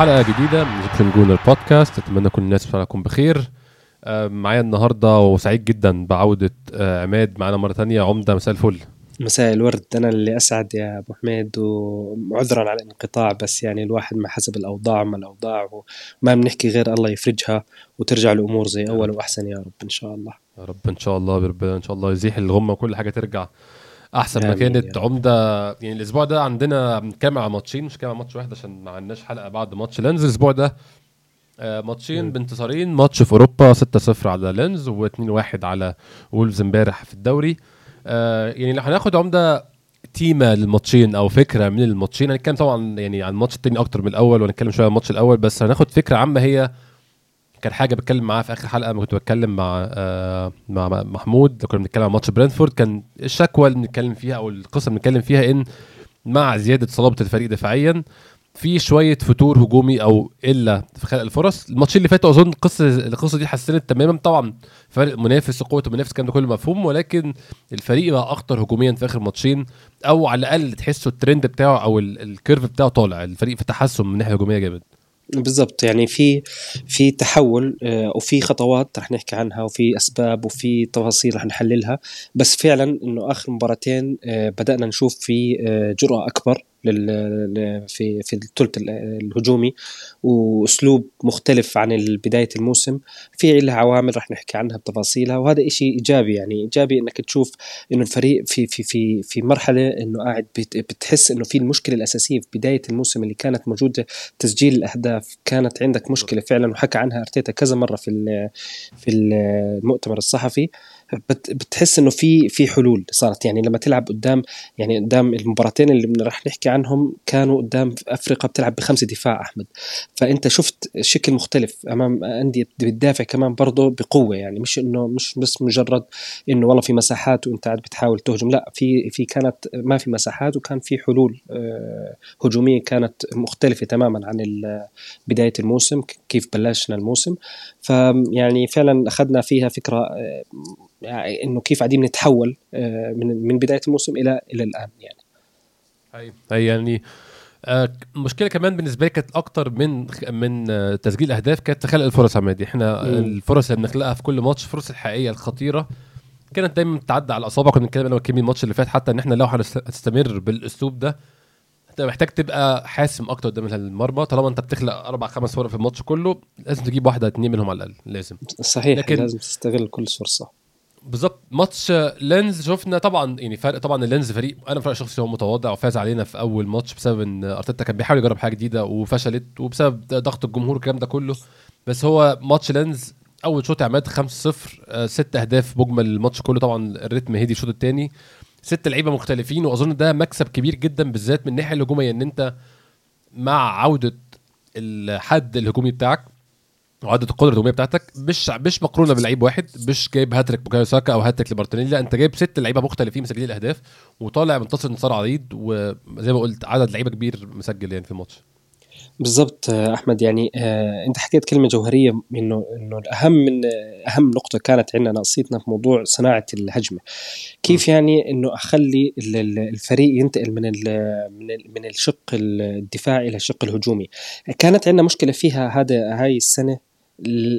حلقة جديدة من Egyptian Gooner Podcast أتمنى كل الناس تكون بخير. آه، معايا النهارده وسعيد جدا بعودة آه، عماد معانا مرة تانية. عمدة مساء الفل. مساء الورد. أنا اللي أسعد يا أبو حميد وعذرا على الانقطاع بس يعني الواحد ما حسب الأوضاع ما الأوضاع وما بنحكي غير الله يفرجها وترجع الأمور زي أول وأحسن يا رب إن شاء الله. يا رب إن شاء الله بربنا إن شاء الله يزيح الغمة وكل حاجة ترجع. أحسن ما كانت عمدة. يعني الأسبوع ده عندنا بنتكلم على ماتشين مش كام ماتش واحد عشان ما عندناش حلقة بعد ماتش لينز. الأسبوع ده آه، ماتشين بانتصارين ماتش في أوروبا 6-0 على لينز و2-1 على وولفز امبارح في الدوري. آه، يعني لو هناخد عمدة تيمة للماتشين أو فكرة من الماتشين هنتكلم طبعا يعني عن الماتش التاني أكتر من الأول ونتكلم شوية عن الماتش الأول بس هناخد فكرة عامة هي كان حاجة بتكلم معاه في آخر حلقة كنت بتكلم مع آه مع محمود كنا بنتكلم عن ماتش برينفورد كان الشكوى اللي بنتكلم فيها أو القصة اللي بنتكلم فيها إن مع زيادة صلابة الفريق دفاعيا في شوية فتور هجومي أو إلا في خلق الفرص. الماتشين اللي فاتوا أظن القصة القصة دي حسنت تماما. طبعا فرق منافس وقوة المنافس كان ده كله مفهوم ولكن الفريق بقى أخطر هجوميا في آخر ماتشين أو على الأقل تحسوا الترند بتاعه أو ال curve بتاعه طالع. الفريق في تحسن من الناحية الهجومية جامد. بالضبط. يعني في في تحول آه، وفي خطوات رح نحكي عنها وفي أسباب وفي تفاصيل رح نحللها. بس فعلا إنه آخر مباراتين آه، بدأنا نشوف في آه، جرأة أكبر. في في الثلث الهجومي وأسلوب مختلف عن بداية الموسم. في لها عوامل رح نحكي عنها بتفاصيلها وهذا إشي إيجابي يعني إيجابي إنك تشوف إنه الفريق في في في في مرحلة إنه قاعد بتحس إنه في المشكلة الأساسية في بداية الموسم اللي كانت موجودة تسجيل الأهداف كانت عندك مشكلة فعلا وحكى عنها أرتيتا كذا مرة في في المؤتمر الصحفي. بتحس إنه في في حلول صارت. يعني لما تلعب قدام يعني قدام المباراتين اللي راح نحكي عنهم كانوا قدام أفريقيا بتلعب بخمسة دفاع أحمد. فأنت شفت شكل مختلف أمام أندية بتدافع كمان برضه بقوة. يعني مش إنه مش بس مجرد إنه والله في مساحات وإنت قاعد بتحاول تهجم. لا في في كانت ما في مساحات وكان في حلول آه، هجومية كانت مختلفة تماما عن بداية الموسم كيف بلشنا الموسم. فيعني فعلا أخذنا فيها فكرة آه، يعني إنه كيف قاعدين نتحول آه، من من بداية الموسم إلى إلى الآن يعني. هي يعني المشكلة آه كمان بالنسبة لي كانت أكتر من من آه تسجيل أهداف كانت خلق الفرص عمادي إحنا مم. الفرص اللي بنخلقها في كل ماتش الفرص الحقيقية الخطيرة كانت دايما بتعدي على الاصابع كنا بنتكلم أنا وكيمي الماتش اللي فات حتى إن إحنا لو هنستمر بالأسلوب ده أنت محتاج تبقى حاسم أكتر قدام المرمى. طالما أنت بتخلق أربع خمس فرق في الماتش كله لازم تجيب واحدة اتنين منهم على الأقل لازم. صحيح لكن لازم تستغل كل فرصة. بالظبط ماتش لينز شفنا طبعا يعني فرق طبعا اللينز فريق أنا في رأيي الشخصي هو متواضع وفاز علينا في أول ماتش بسبب إن أرتيتا كان بيحاول يجرب حاجة جديدة وفشلت وبسبب ضغط الجمهور والكلام ده كله. بس هو ماتش لينز أول شوط عماد 5-0 آه، ست أهداف مجمل الماتش كله. طبعا ال rhythm هدي الشوط الثاني ست لعيبة مختلفين وأظن ده مكسب كبير جدا بالذات من الناحية الهجومية إن أنت مع عودة الحد الهجومي بتاعك. وعودة القدره الهجوميه بتاعتك مش مش مقرونه بلعيب واحد مش جايب هاتريك بوكايو ساكا أو هاتريك لمارتينيلي لا أنت جايب ست لعيبة مختلفين مسجلين الأهداف وطالع منتصر انتصار عريض وزي ما قلت عدد لعيبة كبير مسجل يعني في الماتش. بالضبط أحمد يعني آه أنت حكيت كلمة جوهرية إنه إنه الأهم من أهم نقطة كانت عندنا ناقصيتنا في موضوع صناعة الهجمة. كيف م. يعني إنه أخلي الفريق ينتقل من من من الشق الدفاعي إلى الشق الهجومي؟ كانت عندنا مشكلة فيها هذا هاي السنة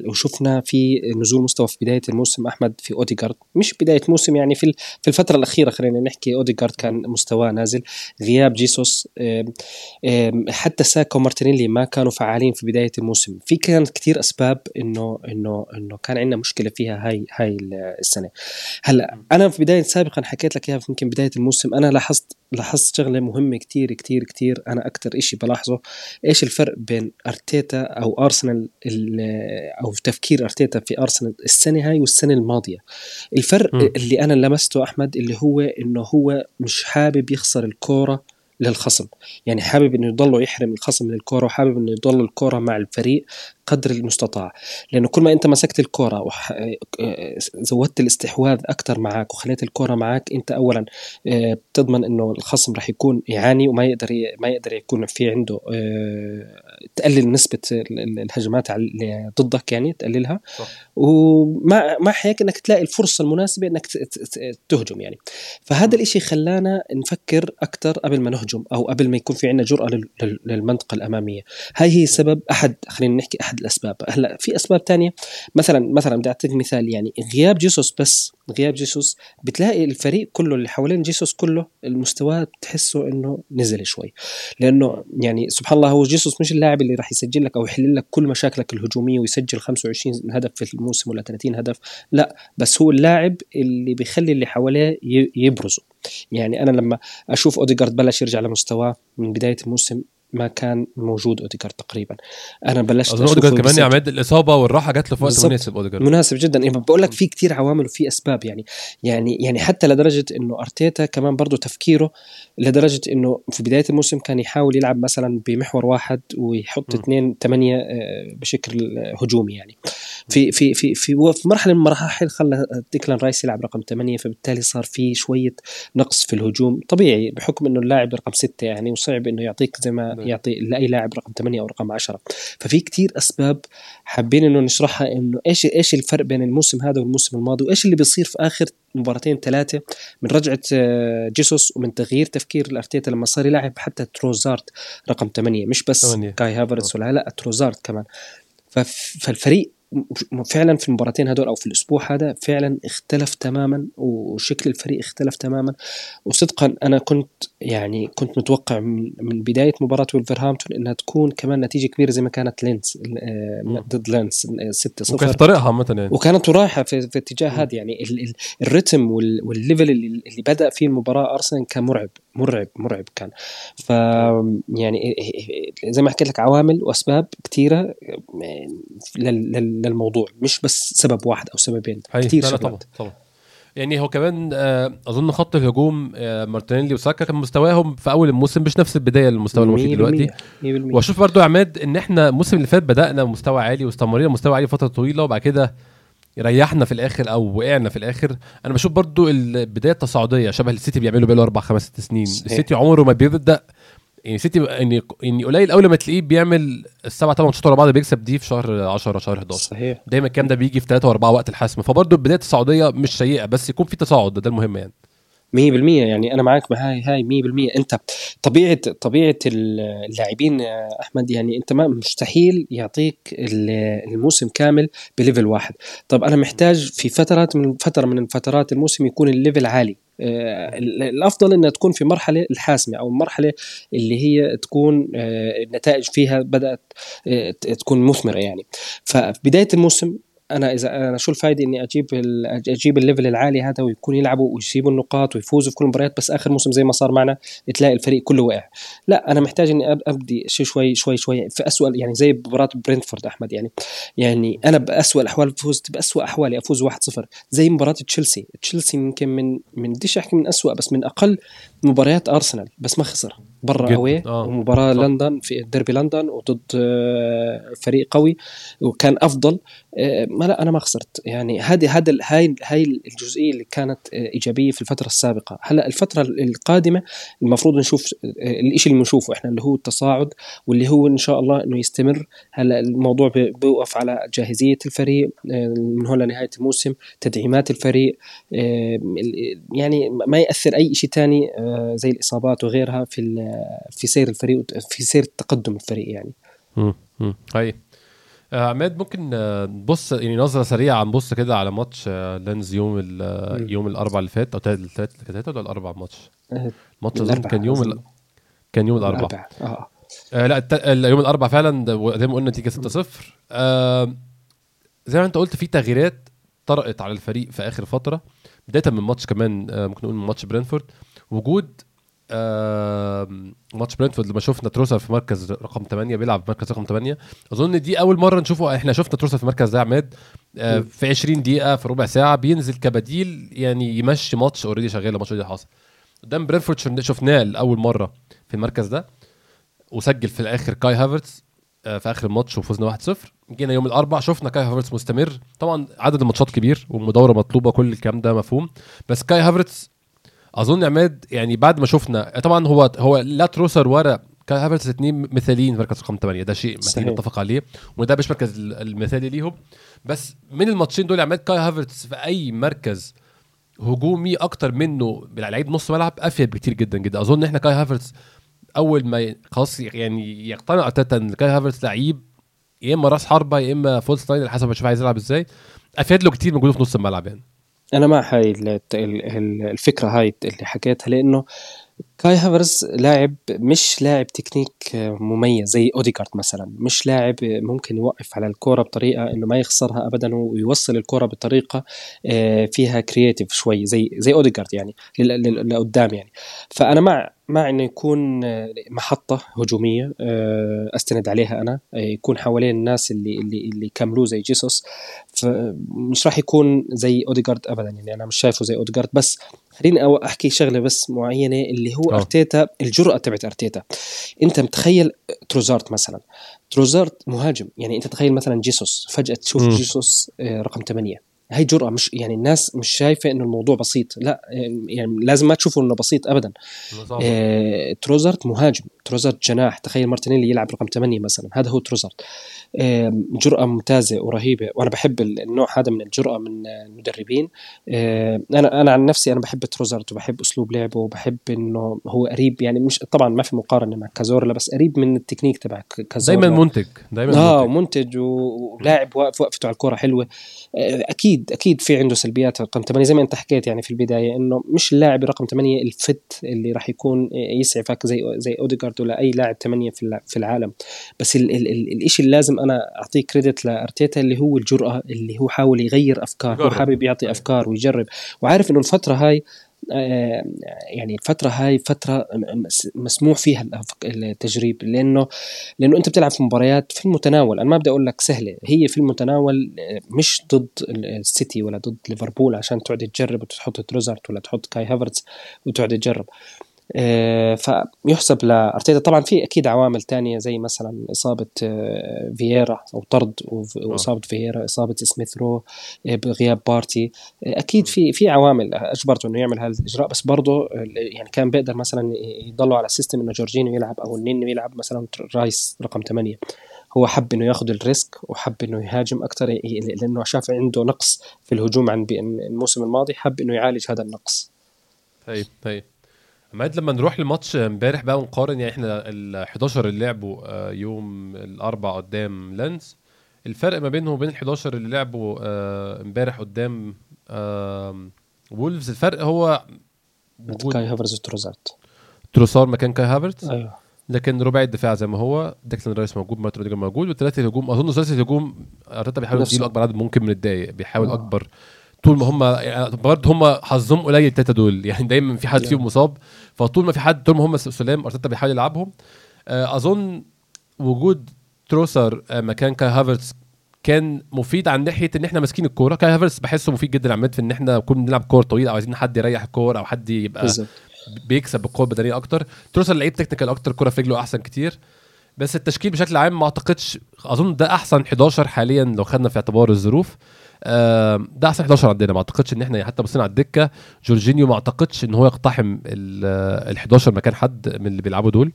وشفنا في نزول مستوى في بداية الموسم أحمد في اوديجارد مش بداية موسم يعني في في الفترة الأخيرة خلينا نحكي اوديجارد كان مستواه نازل. غياب جيسوس حتى ساكا ومارتينيلي ما كانوا فعالين في بداية الموسم. في كانت كثير أسباب إنه إنه إنه كان عندنا مشكلة فيها هاي هاي السنة. هلأ أنا في بداية سابقا حكيت لك إياها يمكن بداية الموسم أنا لاحظت لاحظت شغلة مهمة كتير كتير كتير أنا أكثر إشي بلاحظه. إيش الفرق بين أرتيتا أو أرسنال أو تفكير أرتيتا في أرسنال السنة هاي والسنة الماضية؟ الفرق م. اللي أنا لمسته أحمد اللي هو إنه هو مش حابب يخسر الكورة للخصم. يعني حابب إنه يضله يحرم الخصم من الكوره وحابب إنه يضل الكورة مع الفريق. قدر المستطاع. لأنه كل ما أنت مسكت الكره وزودت الاستحواذ أكثر معك وخليت الكره معك أنت اولا آه، بتضمن إنه الخصم راح يكون يعاني وما يقدر ما يقدر يكون في عنده آه، تقلل نسبة الهجمات ضدك يعني تقللها. ومع مع هيك إنك تلاقي الفرصة المناسبة إنك تهجم يعني. فهذا الإشي خلانا نفكر أكثر قبل ما نهجم أو قبل ما يكون في عندنا جرأة للمنطقة الأمامية. هاي هي سبب أحد خلينا نحكي أحد الأسباب. هلا في أسباب تانية. مثلا مثلا بدي أعطيك مثال يعني غياب جيسوس بس غياب جيسوس بتلاقي الفريق كله اللي حوالين جيسوس كله المستوى بتحسه إنه نزل شوي. لأنه يعني سبحان الله هو جيسوس مش اللاعب اللي راح يسجل لك أو يحل لك كل مشاكلك الهجومية ويسجل 25 هدف في الموسم ولا 30 هدف. لا بس هو اللاعب اللي بيخلي اللي حواليه يبرزوا يعني أنا لما أشوف أوديجارد بلش يرجع لمستواه من بداية الموسم ما كان موجود اوديجارد تقريبا. أنا بلشت أظن اوديجارد كمان يا عماد الإصابة والراحة جات له في وقت مناسب اوديجارد مناسب جدا. يعني بقول لك في كتير عوامل وفي أسباب يعني. يعني يعني حتى لدرجة إنه أرتيتا كمان برضه تفكيره لدرجة إنه في بداية الموسم كان يحاول يلعب مثلا بمحور واحد ويحط اثنين ثمانية آه، بشكل هجومي يعني. في في في في في مرحلة من المراحل خلى ديكلان رايس يلعب رقم ثمانية فبالتالي صار في شوية نقص في الهجوم. طبيعي بحكم إنه اللاعب رقم ستة يعني وصعب إنه يعطيك زي ما نعم. يعطي لأي لاعب رقم 8 أو رقم 10 ففي كتير أسباب حابين إنه نشرحها إنه إيش إيش الفرق بين الموسم هذا والموسم الماضي وإيش اللي بيصير في آخر مباراتين ثلاثة من رجعة آه، جيسوس ومن تغيير تفكير لأرتيتا لما صار يلعب حتى تروسارد رقم 8 مش بس 8. كاي هافرتس ولا لا تروسارد كمان فالفريق فعلا في المباراتين هدول أو في الأسبوع هذا فعلا اختلف تماما وشكل الفريق اختلف تماما. وصدقا أنا كنت يعني كنت متوقع من بداية مباراة ولفرهامبتون إنها تكون كمان نتيجة كبيرة زي ما كانت لانس آه، ضد لانس 6 0 وكانت طريقها مثلا. وكانت رايحة في, في اتجاه هذا يعني ال rhythm وال level اللي, اللي بدأ فيه المباراة أرسنال كان مرعب. مرعب مرعب كان. ف يعني زي ما حكيت لك عوامل وأسباب كثيره للموضوع مش بس سبب واحد أو سببين كثير سبب طبعا طبعا. يعني هو كمان آه، أظن خط الهجوم آه، مارتينيلي وساكا كان مستواهم في أول الموسم مش نفس البداية للمستوى اللي فيه دلوقتي. وأشوف برضو يا عماد إن إحنا الموسم اللي فات بدأنا مستوى عالي واستمرينا مستوى عالي فترة طويلة وبعد كده ريحنا في الآخر أو وقعنا في الآخر. أنا بشوف برضو البداية التصاعدية شبه السيتي بيعملوا بقاله أربع خمس ست سنين. السيتي عمره ما بيبدأ يعني سيتي يعني يعني قليل قوي لما تلاقيه بيعمل السبع ثمان ماتشات ورا بعض بيكسب دي في شهر 10 شهر 11 صحيح. دايما الكلام ده بيجي في 3 و4 وقت الحسم. فبرضه البداية التصاعدية مش سيئة بس يكون في تصاعد ده المهم يعني. 100% يعني أنا معك بهاي هاي 100% أنت طبيعة طبيعة اللاعبين أحمد يعني أنت ما مستحيل يعطيك الموسم كامل ب level واحد. طب أنا محتاج في فترات من فترة من فترات الموسم يكون ال level عالي. آه، الأفضل إنها تكون في مرحلة الحاسمة أو المرحله اللي هي تكون آه، النتائج فيها بدأت آه، تكون مثمرة يعني. ففي بدايه الموسم أنا إذا أنا شو الفائده إني أجيب أجيب ال level العالي هذا ويكون يلعبوا ويسيبوا النقاط ويفوزوا في كل المباريات بس آخر موسم زي ما صار معنا تلاقي الفريق كله وقع لا أنا محتاج إني أبدي شيء شوي شوي شوي في اسوء يعني زي مباراة برينتفورد أحمد يعني. يعني أنا باسوء الأحوال فزت باسوء أحوالي أفوز 1-0 زي مباراة تشيلسي. تشيلسي يمكن من من بديش أحكي من اسوء بس من أقل مباريات أرسنال بس ما خسر. برا أوي آه. ومباراة صح. لندن في ديربي لندن وضد آه، فريق قوي وكان أفضل. آه، ما لا أنا ما خسرت. يعني هذه هذا هاي هاي الجزئية اللي كانت إيجابية في الفترة السابقة. هلا الفترة القادمة المفروض نشوف الشيء اللي بنشوفه إحنا اللي هو التصاعد واللي هو إن شاء الله إنه يستمر. هلا الموضوع بيوقف على جاهزية الفريق من هون لنهاية الموسم تدعيمات الفريق يعني ما يأثر أي شيء ثاني زي الإصابات وغيرها في في سير الفريق في سير تقدم الفريق يعني. امم هاي آه، عماد ممكن آه، نبص يعني نظرة سريعة نبص كده على ماتش آه، لانس يوم يوم الأربعاء اللي فات أو ثلاث ولا الاربع ماتش؟ ماتش كان يوم ال... كان يوم الأربعاء. آه. لا الت... يوم الأربعاء فعلا زي ما قلنا نتيجة 6-0 آه زي ما انت قلت في تغييرات طرأت على الفريق في آخر فترة بداية من ماتش كمان آه ممكن نقول من ماتش برينتفورد. وجود ماتش برينتفورد لما شفنا تروسارد في مركز رقم 8 بيلعب في مركز رقم 8 أظن دي أول مرة نشوفه إحنا شفنا تروسارد في المركز ده يا عماد آه في 20 دقيقة في ربع ساعة بينزل كبديل يعني يمشي ماتش already شغال الماتش ده حاصل قدام برينتفورد شفناه لأول مرة في المركز ده وسجل في الآخر كاي هافرتس آه في آخر الماتش وفزنا 1-0 جينا يوم الاربعاء شفنا كاي هافرتس مستمر. طبعا عدد الماتشات كبير والمداورة مطلوبة كل الكلام ده مفهوم. بس كاي هافرتس أظن عماد يعني بعد ما شفنا طبعا هو هو لا تروسارد كاي هافرتس اثنين مثاليين مركز رقم 8 ده شيء محتاجين نتفق عليه وده مش مركز المثالي ليهم. بس من الماتشين دول عماد كاي هافرتس في أي مركز هجومي أكتر منه لعيب نص ملعب أفيد بكتير جدا جدا. أظن إحنا كاي هافرتس أول ما خلاص يعني يقتنع ارتيتا إن كاي هافرتس لعيب يا إما رأس حربة يا إما false nine على حسب ما أشوف عايز يلعب إزاي أفيد له كتير من وجوده في نص الملعب يعني. أنا مع هاي الفكرة هاي اللي حكيتها لأنه كاي هافرتس لاعب مش لاعب تكنيك مميز زي اوديجارد مثلا. مش لاعب ممكن يوقف على الكرة بطريقة إنه ما يخسرها ابدا ويوصل الكرة بطريقة آه، فيها creative شوي زي زي اوديجارد يعني لقدام يعني. فأنا مع مع إنه يكون آه، محطة هجومية آه، أستند عليها أنا يكون حوالين الناس اللي اللي اللي حواليه زي جيسوس. فمش راح يكون زي اوديجارد ابدا يعني أنا مش شايفه زي اوديجارد بس خليني أحكي شغلة بس معينة اللي هو أوه. أرتيتا الجرأة تبعت أرتيتا. أنت متخيل تروسارد مثلا؟ تروسارد مهاجم يعني أنت تخيل مثلا جيسوس فجأة تشوف م. جيسوس رقم 8 هي جرأة مش يعني الناس مش شايفة إنه الموضوع بسيط لا يعني لازم ما تشوفوا إنه بسيط ابدا. آه تروسارد مهاجم. تروسارد جناح تخيل مارتينيلي يلعب رقم 8 مثلا هذا هو تروسارد. آه جرأة ممتازة ورهيبة وأنا بحب النوع هذا من الجرأة من المدربين. آه أنا أنا عن نفسي أنا بحب تروسارد وبحب أسلوب لعبه وبحب إنه هو قريب يعني مش طبعا ما في مقارنة مع كازورلا بس قريب من التكنيك تبع كازورلا. دائما منتج دائما آه منتج. ولاعب واقف وقفته على الكرة حلوة. آه أكيد أكيد في عنده سلبيات رقم 8 زي ما أنت حكيت يعني في البداية إنه مش اللاعب رقم 8 الفت اللي راح يكون يسعفك زي زي أوديجارد. ولا اي لاعب 8 في في العالم. بس ال ال ال الشيء اللي لازم أنا أعطيه كريدت لأرتيتا اللي هو الجرأة اللي هو حاول يغير أفكار هو حابب يعطي أفكار ويجرب. وعارف إنه الفترة هاي آه، يعني الفترة هاي فترة مسموح فيها التجريب. لأنه لأنه أنت بتلعب في مباريات في المتناول. أنا ما بدي أقول لك سهلة. هي في المتناول آه، مش ضد السيتي ولا ضد ليفربول عشان تقعد تجرب وتحط تروسارد ولا تحط كاي هافرتز وتقعد تجرب. فيحسب لارتيتا طبعا في أكيد عوامل تانية زي مثلا إصابة آه، فييرا أو طرد وإصابة فييرا إصابة سميث رو آه، بغياب بارتي. أكيد في في عوامل أجبرته إنه يعمل هذا الإجراء بس برضه يعني كان بيقدر مثلا يضلوا على ال system إنه جورجينيو يلعب أو النني يلعب مثلا رايس رقم 8 هو حب إنه ياخذ ال risk وحب إنه يهاجم أكثر لأنه شاف عنده نقص في الهجوم عن الموسم الماضي حب إنه يعالج هذا النقص. طيب طيب. عماد لما نروح لماتش امبارح بقى ونقارن يعني إحنا ال 11 اللي لعبوا آه، يوم الأربع قدام لانز الفرق ما بينهم وبين ال 11 اللي لعبوا آه، امبارح قدام وولفز الفرق هو وجود كاي هافرتز وتروسارد. تروسار مكان كاي هافرتز أيوه. لكن رباعي الدفاع زي ما هو ديكلان رايس موجود مارتن أوديجارد موجود وثلاثة الهجوم أظن ثلاثة الهجوم أرتيتا بيحاول يديله أكبر عدد ممكن من الدقايق بيحاول آه. أكبر طول ما هم يعني برضه هم حظهم قليل التلاتة دول. يعني دايما في حد فيهم مصاب فطول ما في حد طول ما هم سلام أرتيتا بيحاول يلعبهم. آه، أظن وجود تروسر آه، مكان كاي هافرتس كان مفيد عن ناحية إن إحنا ماسكين الكورة. كاي هافرتس بحسه مفيد جدا عماد في إن إحنا نكون بنلعب كوره طويله أو عايزين حد يريح الكوره أو حد يبقى بالزبط. بيكسب بالقوه البدنيه أكتر. تروسر لعيب technical أكتر كوره في رجله أحسن كتير. بس التشكيل بشكل عام ما أعتقدش أظن ده أحسن 11 حاليا لو خدنا في اعتبار الظروف. ده أحسن 11 عندنا ما أعتقدش إن إحنا حتى بصينا على الدكة. جورجينيو ما أعتقدش إن هو يقتحم ال 11 مكان حد من اللي بيلعبوا دول.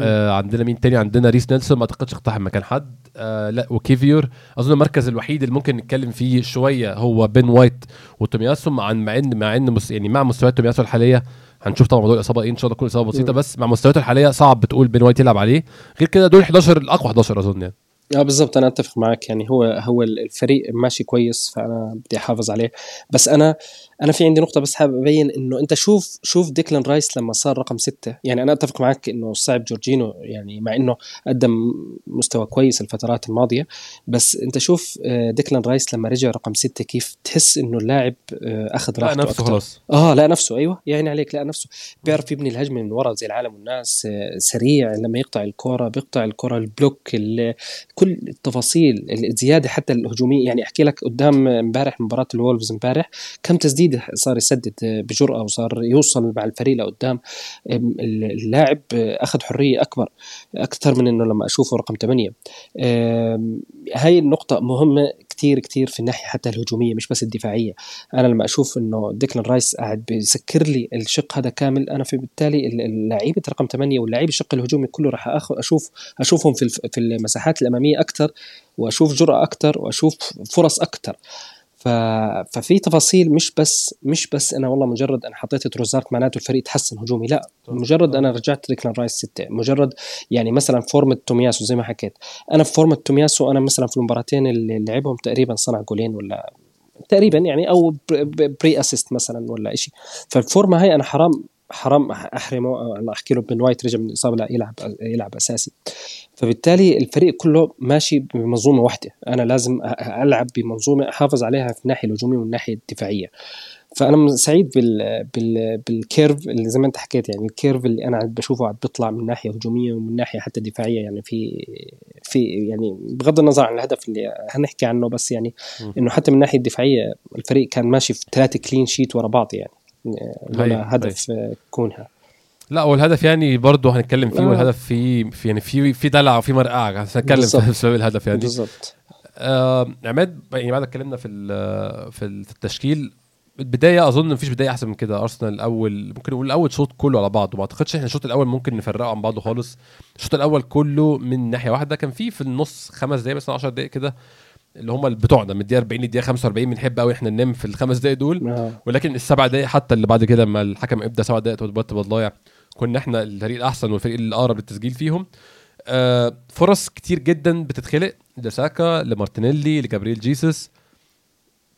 آه عندنا مين تاني؟ عندنا ريس نيلسون ما أعتقدش يقتحم مكان حد. آه لا وكيفيور. أظن المركز الوحيد اللي ممكن نتكلم فيه شوية هو بن وايت وتومياسو مع مع ان مع إن مس يعني مع مستويات تومياسو الحالية. هنشوف طبعا موضوع الإصابة إيه. إن شاء الله كل إصابة بسيطة. بس مع مستوياته الحالية صعب بتقول بن وايت يلعب عليه. غير كده دول 11 الأقوى 11 أظن يعني. آه بالضبط أنا أتفق معك يعني هو هو الفريق ماشي كويس فأنا بدي أحافظ عليه. بس أنا أنا في عندي نقطة بس حابب أبين إنه أنت شوف شوف ديكلان رايس لما صار رقم ستة. يعني أنا أتفق معك إنه صعب جورجينو يعني مع إنه قدم مستوى كويس الفترات الماضية بس أنت شوف آه، ديكلان رايس لما رجع رقم ستة كيف تحس إنه اللاعب آه، أخذ راحته لا نفسه خلاص. آه لا نفسه أيوه يعني عليك لا نفسه. بيعرف يبني الهجمة من ورا زي العالم والناس آه، سريع لما يقطع الكرة بيقطع الكرة البلوك كل التفاصيل الزيادة حتى الهجومية. يعني أحكي لك قدام امبارح مباراة الولفز امبارح كم تسديده أكيد صار يسدد بجرأة وصار يوصل مع الفريق لقدام. اللاعب أخذ حرية أكبر أكثر من إنه لما أشوفه رقم 8 هاي النقطة مهمة كثير كثير في الناحية حتى الهجومية مش بس الدفاعية. أنا لما أشوف إنه ديكلان رايس قاعد بيسكر لي الشق هذا كامل أنا في بالتالي اللعيبه رقم 8 واللعيبه الشق الهجومي كله راح اخذ أشوف أشوفهم في في المساحات الأمامية أكثر وأشوف جرأة أكثر وأشوف فرص أكثر. ف... ففي تفاصيل مش بس مش بس أنا والله مجرد أنا حطيت تروزارت معناته الفريق تحسن هجومي لا مجرد أنا رجعت ديكلان رايس ستة مجرد يعني مثلا فورمة تومياسو زي ما حكيت أنا في فورمة تومياسو أنا مثلا في المباراتين اللي لعبهم تقريبا صنع جولين ولا تقريبا يعني أو pre assist مثلا ولا شيء فالفورمه هاي أنا حرام حرام أحرمه الله أحكي له بن وايت رجع من الاصابه لا يلعب يلعب أساسي. فبالتالي الفريق كله ماشي بمنظومة واحدة. أنا لازم ألعب بمنظومة أحافظ عليها في الناحية الهجومية والناحيه الدفاعية. فأنا سعيد بال بال بال curve اللي زي ما أنت حكيت يعني ال curve اللي أنا بشوفه عم بيطلع من ناحية هجومية ومن ناحية حتى دفاعية يعني في في يعني بغض النظر عن الهدف اللي هنحكي عنه بس يعني إنه حتى من الناحيه الدفاعية الفريق كان ماشي في ثلاثة كلين شيت ورا بعض يعني. لولا هدف كونها. لا والهدف يعني برضه هنتكلم فيه آه. والهدف في, في يعني في في دلع وفي مرقعة. هنتكلم في سبب الهدف يعني. بالظبط. آه عماد يعني بعد اتكلمنا في في التشكيل البداية أظن مفيش بداية أحسن من كده. أرسنال الأول ممكن نقول الأول شوط كله على بعضه. ما أعتقدش إحنا الشوط الأول ممكن نفرقه عن بعضه خالص. الشوط الأول كله من ناحية واحدة. كان في في النص خمس دقايق مثلا 10 دقايق كده اللي هم بتوعنا من الدقيقة 40 للدقيقة 45 بنحب قوي إحنا ننام في الخمس دقايق دول. آه. ولكن السبع دقايق حتى اللي بعد كده لما الحكم ابدا سبع دقايق تبقى ضايع كنا إحنا الفريق الأحسن والفريق الأقرب للتسجيل فيهم. آه فرص كتير جدا بتتخلق لساكا لمارتينيلي لجابريل جيسوس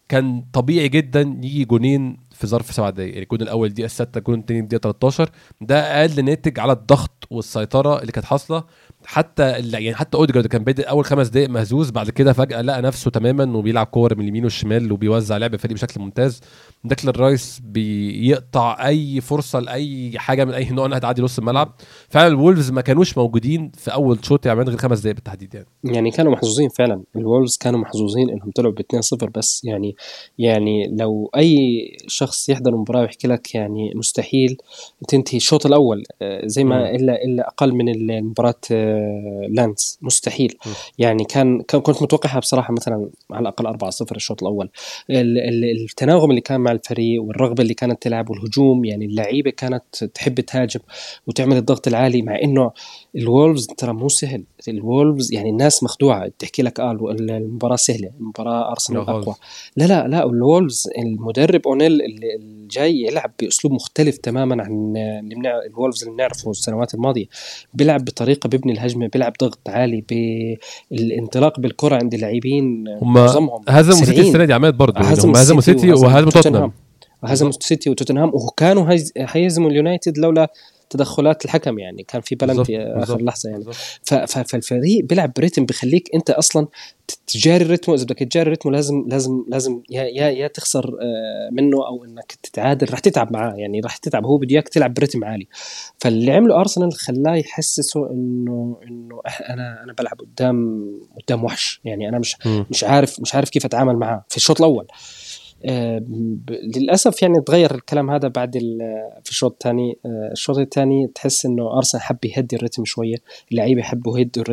كان طبيعي جدا يجي جونين في ظرف سبع دقايق. يعني الجون الأول دقيقة 6 الجون الثاني دقيقة 13 ده أقل ناتج على الضغط والسيطرة اللي كانت حاصلة. حتى يعني حتى أوديجارد كان بادئ أول خمس دقائق مهزوز بعد كده فجأة لقى نفسه تماما وبيلعب كور من اليمين والشمال وبيوزع لعب الفريق بشكل ممتاز. ديكلان رايس بيقطع أي فرصة لأي حاجة من أي نوع إنها تعدي نص الملعب. فعلا الولفز ما كانوش موجودين في أول شوط يعني غير خمس دقائق بالتحديد يعني. يعني كانوا محظوظين فعلا. الولفز كانوا محظوظين إنهم طلعوا ب 2-0 بس. يعني يعني لو أي شخص يحضر المباراة ويحكي لك يعني مستحيل تنتهي الشوط الأول آه، زي ما إلا إلا أقل من المباراة آه، لانس مستحيل. م. يعني كان كنت متوقعها بصراحة مثلا على الأقل 4-0 الشوط الأول. التناغم اللي كان مع الفريق والرغبة اللي كانت تلعب والهجوم يعني اللعيبة كانت تحب تهاجم وتعمل الضغط العالي مع إنه الولفز ترى مو سهل. الولفز يعني الناس مخدوعة. تحكي لك آه المباراة سهلة المباراة أرسنال أقوى. لا لا لا الولفز المدرب أونيل اللي جاي يلعب بأسلوب مختلف تماما عن اللي الولفز اللي بنعرفه السنوات الماضية. بيلعب بطريقة بيبني الهجمة بيلعب ضغط عالي بالانطلاق بالكرة عند اللاعبين معظمهم هزموا سيتي السنة دي عماد برضه هزموا سيتي وهزموا توتنهام. هزموا سيتي وتوتنهام وكانوا حيهزموا اليونايتد لولا تدخلات الحكم يعني كان في بلنتي آخر لحظة يعني. فالفريق بيلعب ب rhythm بخليك أنت أصلا تجاري ال rhythm إذا بدك تجاري ال rhythm لازم لازم لازم يا يا يا تخسر آه، منه أو إنك تتعادل رح تتعب معاه يعني رح تتعب هو بده اياك تلعب ب rhythm عالي. فاللي عمله أرسنال خلاه يحسسه إنه إنه أنا أنا بلعب قدام قدام وحش يعني أنا مش م. مش عارف مش عارف كيف أتعامل معاه في الشوط الأول. للأسف يعني تغير الكلام هذا بعد في الشوط الثاني. آه، الشوط الثاني تحس إنه أرسنال حب يهدي الريتم شوية اللعيبة يحبوا يهدوا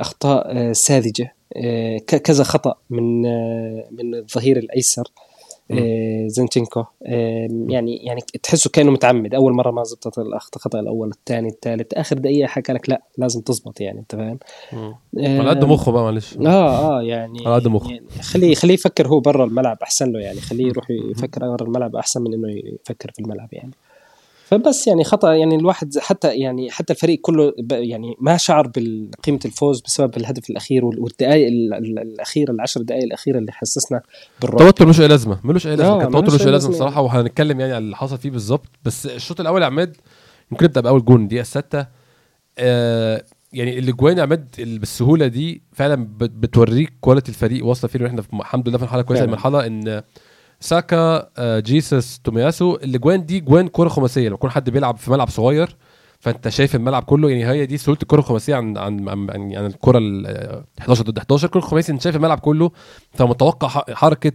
أخطاء آه، ساذجة. آه، كذا خطأ من من الظهير الأيسر. آه، زنتشنكو آه، يعني يعني تحسه كأنه متعمد. أول مرة ما زبطت الخطأ الأول الثاني الثالث آخر دقيقة حكى لك لا لازم تزبط يعني أنت فاهم؟ على قد مخه بقى معلش. آه آه يعني على قد مخه. يعني خليه خليه يفكر هو برا الملعب أحسن له يعني خليه يروح يفكر برا الملعب أحسن من إنه يفكر في الملعب يعني. فبس يعني خطأ يعني الواحد حتى يعني حتى الفريق كله يعني ما شعر بقيمه الفوز بسبب الهدف الأخير والدقائق الاخيره العشر دقائق الأخيرة اللي حسسنا بالرعب التوتر ملوش أي لازمة ملوش أي لازمة. التوتر ملوش أي لازمة الصراحه وهنتكلم يعني على اللي حصل فيه بالظبط. بس الشوط الأول يا عماد ممكن نبدأ بأول جون دقيقه 6 آه يعني الأجوان يا عماد بالسهولة دي فعلا بتوريك quality الفريق واصلة فين وإحنا الحمد لله في مرحلة كويسة المرحلة إن ساكا جيسس تومياسو الاجوان دي جوان كرة خماسية. لما يكون حد بيلعب في ملعب صغير فأنت شايف الملعب كله. يعني هي دي سهوله الكرة الخماسية عن عن عن, عن الكرة ال 11 ضد 11 الكره الخماسية أنت شايف الملعب كله. فمتوقع حركة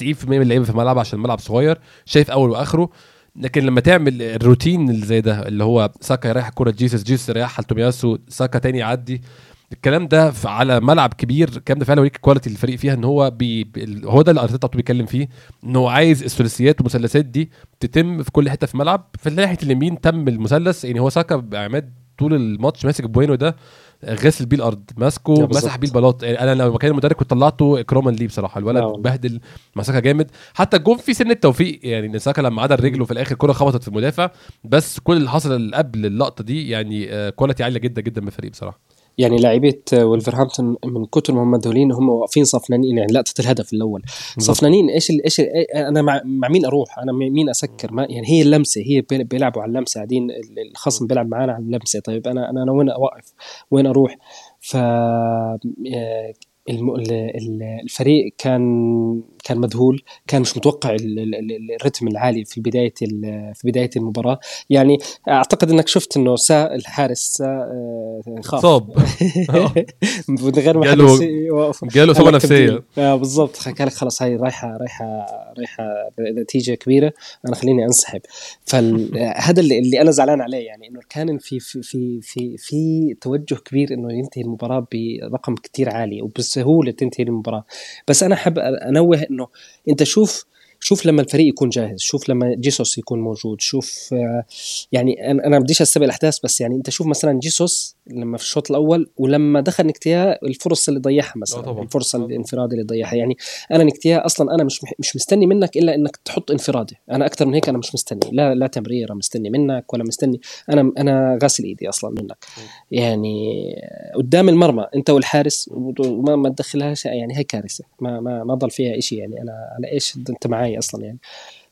90% من اللعيبة في الملعب عشان الملعب صغير. شايف أول وآخره. لكن لما تعمل الروتين اللي زي ده اللي هو ساكا يريح الكوره جيسس جيسس يريحها لتومياسو ساكا تاني يعدي الكلام ده على ملعب كبير الكلام ده فعلا يوريك quality الفريق فيها إن هو بي هو ده اللي أرتيتا بيتكلم فيه إن هو عايز الثلاثيات والمثلثات دي تتم في كل حتة في الملعب. في ناحية اليمين تم المثلث يعني هو ساكا بعماد طول الماتش ماسك بوينو ده غسل بيه الأرض ماسكه مسح بيه البلاط. يعني أنا لو مكان المدرب كنت طلعته إكراما ليه بصراحة الولد نعم. بهدل مسكها جامد. حتى الجون في سن التوفيق يعني ساكا لما عدل رجله في الآخر كرة خبطت في المدافع بس كل اللي حصل قبل اللقطة دي يعني quality عالية جدا جدا من الفريق بصراحة. يعني لاعبيه ولفرهامبتون من كتر ما هم مذهولين هم واقفين صفنانين يعني لقطه الهدف الأول. صفنانين إيش إيش أنا مع, مع مين أروح؟ أنا مين أسكر؟ ما يعني هي اللمسة هي بيلعبوا على اللمسة قاعدين الخصم بيلعب معانا على اللمسة. طيب أنا أنا وين أوقف؟ وين أروح؟ ف الفريق كان كان مذهول كان مش متوقع الرتم العالي في بداية في بداية المباراة. يعني أعتقد إنك شفت إنه سا الحارس سا آه، خاف. صاب. من غير ما جاله جاله اصابه نفسية. آه بالضبط. قال لك خلاص هاي رايحه رايحه رايحة نتيجة كبيرة. أنا خليني أنسحب. فهذا اللي, اللي أنا زعلان عليه. يعني إنه كان في في في في, في توجه كبير إنه ينتهي المباراة برقم كتير عالي وبسهولة تنتهي المباراة. بس أنا حاب أنوه انه أنت شوف شوف لما الفريق يكون جاهز شوف لما جيسوس يكون موجود شوف يعني أنا بديش استبق الأحداث بس يعني أنت شوف مثلا جيسوس لما في الشوط الأول ولما دخل نكتيا الفرص اللي ضيعها مثلا طبعا. الفرصه طبعا. الانفرادي اللي ضيعها. يعني أنا نكتيا أصلا أنا مش مش مستني منك إلا إنك تحط انفرادي. أنا أكثر من هيك أنا مش مستني. لا لا تمريرة مستني منك ولا مستني. أنا أنا غاسل إيدي أصلا منك. يعني قدام المرمى أنت والحارس وما ما تدخلهاش يعني هي كارثة. ما ما ما ضل فيها شيء يعني أنا على إيش أنت معي أصلا يعني.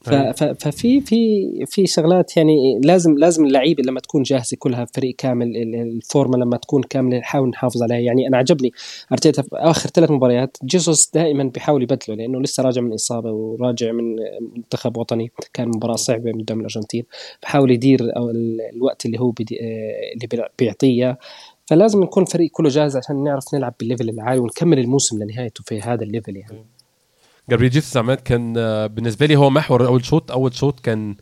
ففي في في شغلات يعني لازم لازم اللعيبة لما تكون جاهزة كلها فريق كامل الفورمة لما تكون كاملة نحاول نحافظ عليها. يعني أنا عجبني أرتيتا في آخر ثلاث مباريات جيسوس دائما بيحاول يبدله لأنه لسه راجع من إصابة وراجع من منتخب وطني. كان مباراة صعبة قدام الأرجنتين. بحاول يدير الوقت اللي هو بدي اللي بيعطيه فلازم نكون فريق كله جاهز عشان نعرف نلعب بال level العالي ونكمل الموسم لنهايته في هذا ال level يعني. جابريل جيسوس عماد كان آه، بالنسبة لي هو محور أول شوط. أول شوط كان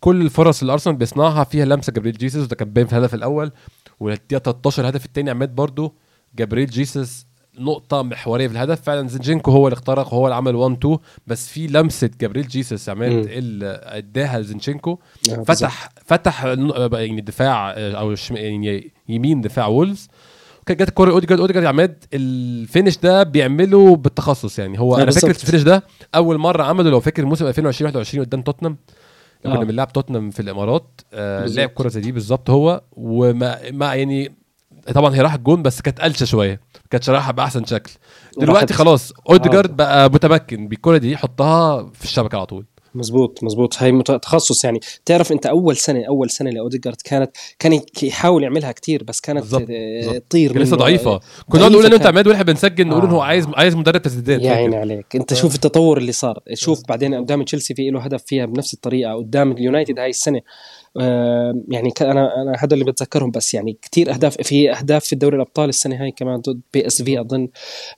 كل الفرص اللي أرسنال بيصنعها فيها لمسة جابريل جيسوس. ده كان باين في الهدف الأول. والدقيقه 13 الهدف الثاني عماد برضو. جابريل جيسوس نقطة محورية في الهدف. فعلا زينشينكو هو اللي اخترق وهو اللي عمل 1 2 بس في لمسة جابريل جيسوس عماد اللي اداها لزينشينكو فتح فتح يعني دفاع آه، أو يعني يمين دفاع وولفز. جت الكوره اوديجارد اوديجارد عماد ال finish ده بيعمله بالتخصص يعني. هو أنا فاكر ال finish ده أول مرة عمله لو فاكر موسم 2020 21 قدام توتنام لما كنا بنلعب توتنام في الإمارات آه لعب كرة زي دي بالظبط هو. وما ما يعني طبعا هي راحت جون بس كانت قلشة شوية. ما كانتش رايحة بأحسن شكل. دلوقتي خلاص اوديجارد آه. بقى متمكن بالكرة دي يحطها في الشبكة على طول. مزبوط مزبوط هاي تخصص يعني. تعرف أنت أول سنة أول سنة لأوديجارد كانت كان يحاول يعملها كتير بس كانت تطير لسه ضعيفة. كنا نقول إنه أنت عماد وإحنا بنسجل نقول إنه هو عايز عايز مدرب تسديدات يا عيني عليك. أنت شوف التطور اللي صار. شوف بعدين قدام تشيلسي في له هدف فيها بنفس الطريقة قدام اليونايتد هاي السنة. يعني أنا أنا هذا اللي بتذكرهم بس يعني كثير أهداف في أهداف في دوري الأبطال السنة هاي كمان ضد بي اس في أظن.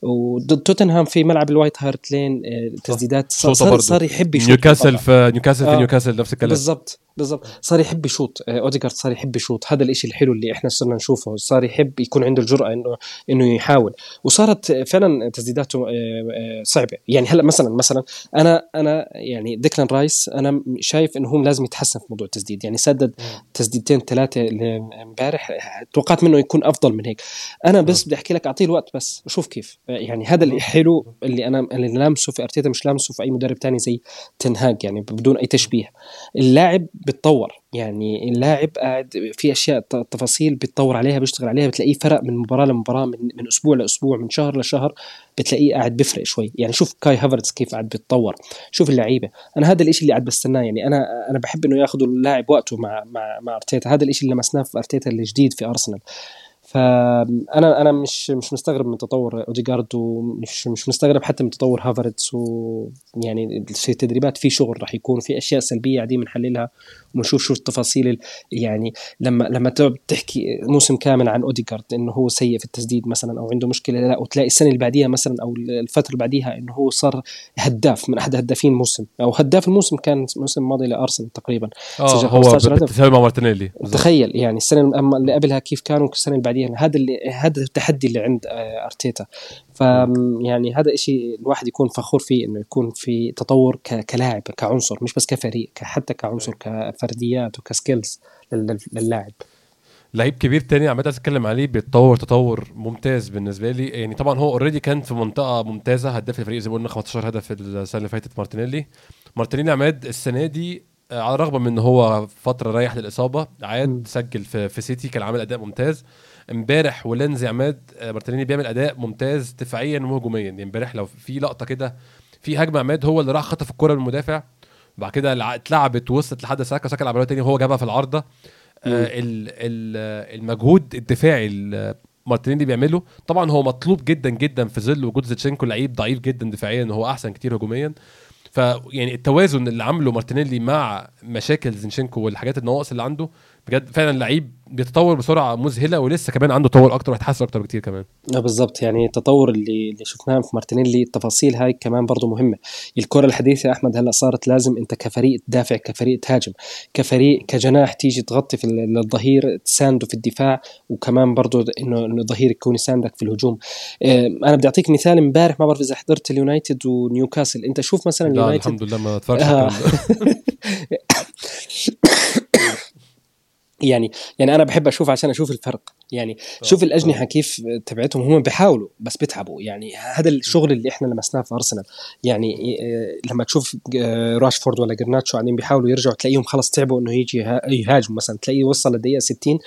وضد توتنهام في ملعب الوايت هارت لين آه، تسديدات. صار, صار يحب يشوط نيوكاسل في نيوكاسل في آه. نيوكاسل نفس الكلام. بالضبط. بالضبط. صار يحب يشوط. آه، اوديجارد صار يحب يشوط. هذا الشيء الحلو اللي إحنا صرنا نشوفه. صار يحب يكون عنده الجرأة انه إنه يحاول. وصارت فعلا تسديداته صعبة. يعني هلأ مثلا مثلا أنا أنا يعني ديكلان رايس أنا شايف إنه هو لازم يتحسن في موضوع التسديد. يعني سدد تسديدتين ثلاثة امبارح. توقعت منه يكون أفضل من هيك. أنا بس بدي أحكي لك أعطيه الوقت بس. شوف كيف. يعني هذا اللي حلو اللي أنا اللي لامسه في أرتيتا مش لامسه في أي مدرب تاني زي تنهاج يعني بدون أي تشبيه. اللاعب بتطور. يعني اللاعب قاعد في أشياء تفاصيل بيتطور عليها بيشتغل عليها بتلاقيه فرق من مباراة لمباراة من, من أسبوع لأسبوع من شهر لشهر بتلاقيه قاعد بيفرق شوي. يعني شوف كاي هافرتس كيف قاعد بيتطور شوف اللعيبة. أنا هذا الشيء اللي قاعد بستناه. يعني أنا أنا بحب إنه ياخذوا اللاعب وقته مع مع مع أرتيتا. هذا الشيء اللي لمسناه في أرتيتا الجديد في أرسنال. فانا أنا مش مش مستغرب من تطور أوديجارد ومش مش مستغرب حتى من تطور هافرتس ويعني في التدريبات في شغل راح يكون في أشياء سلبية قاعدين بنحللها ونشوف شو التفاصيل يعني لما لما تحكي موسم كامل عن أوديجارد إنه هو سيء في التسديد مثلا أو عنده مشكلة لا وتلاقي السنة اللي بعديها مثلا أو الفترة اللي بعديها إنه هو صار هداف من أحد هدافين الموسم أو هداف الموسم كان الموسم الماضي لأرسنال تقريبا آه هو بتساوي مع مارتينيلي. تخيل يعني السنة اللي قبلها كيف كانوا السنة اللي بعديها هذا اللي هذا التحدي اللي عند آه، أرتيتا. ف يعني هذا شيء الواحد يكون فخور فيه إنه يكون في تطور كلاعب كعنصر مش بس كفريق حتى كعنصر كفرديات وك skills للاعب. لعيب كبير تاني عمال أتكلم عليه بيتطور تطور ممتاز بالنسبة لي. يعني طبعا هو already كان في منطقة ممتازة هداف الفريق زي ما قلنا 15 هدف السنة اللي فاتت مارتينيلي. مارتينيلي عماد السنة دي على الرغم من إن هو فترة رايح للإصابة عاد سجل في, في سيتي كان عامل أداء ممتاز. إمبارح ولينز عماد آه، مارتينيلي بيعمل أداء ممتاز دفاعيا وهجوميا. يعني إمبارح لو في لقطة كده في هجمة عماد هو اللي راح خطف الكرة من المدافع. بعد كده اتلعبت وصلت لحد ساكا ساكا لعبها تاني وهو جابها في العارضة. آه المجهود الدفاعي مارتينيلي بيعمله. طبعا هو مطلوب جدا جدا في ظل وجود زينشينكو لعيب ضعيف جدا دفاعيا هو أحسن كتير هجوميا. فيعني التوازن اللي عامله مارتينيلي مع مشاكل زينشينكو والحاجات النواقص اللي عنده بجد فعلا لعيب بيتطور بسرعة مذهلة ولسه كمان عنده تطور أكتر وهيتحسن أكتر بكتير كمان. آه بالظبط يعني التطور اللي اللي شفناه في مارتينيلي التفاصيل هاي كمان برضه مهمة. الكرة الحديثة أحمد هلأ صارت لازم أنت كفريق تدافع كفريق تهاجم كفريق كجناح تيجي تغطي في الظهير تسانده في الدفاع وكمان برضه إنه إنه الظهير يكون يساندك في الهجوم. آه أنا بدي أعطيك مثال امبارح ما بعرف إذا حضرت اليونايتد ونيوكاسل. أنت شوف مثلا اليونايتد. الحمد لله ما آه. يعني يعني أنا بحب أشوف عشان أشوف الفرق. يعني آه، شوف الأجنحة آه. كيف تبعتهم هم بيحاولوا بس بيتعبوا. يعني هذا الشغل اللي إحنا لمسناه في ارسنال يعني آه، لما تشوف راشفورد ولا جرناتشو قاعدين بيحاولوا يرجعوا تلاقيهم خلص تعبوا إنه يجي يهاجموا مثلا. تلاقيه وصل للدقيقه 60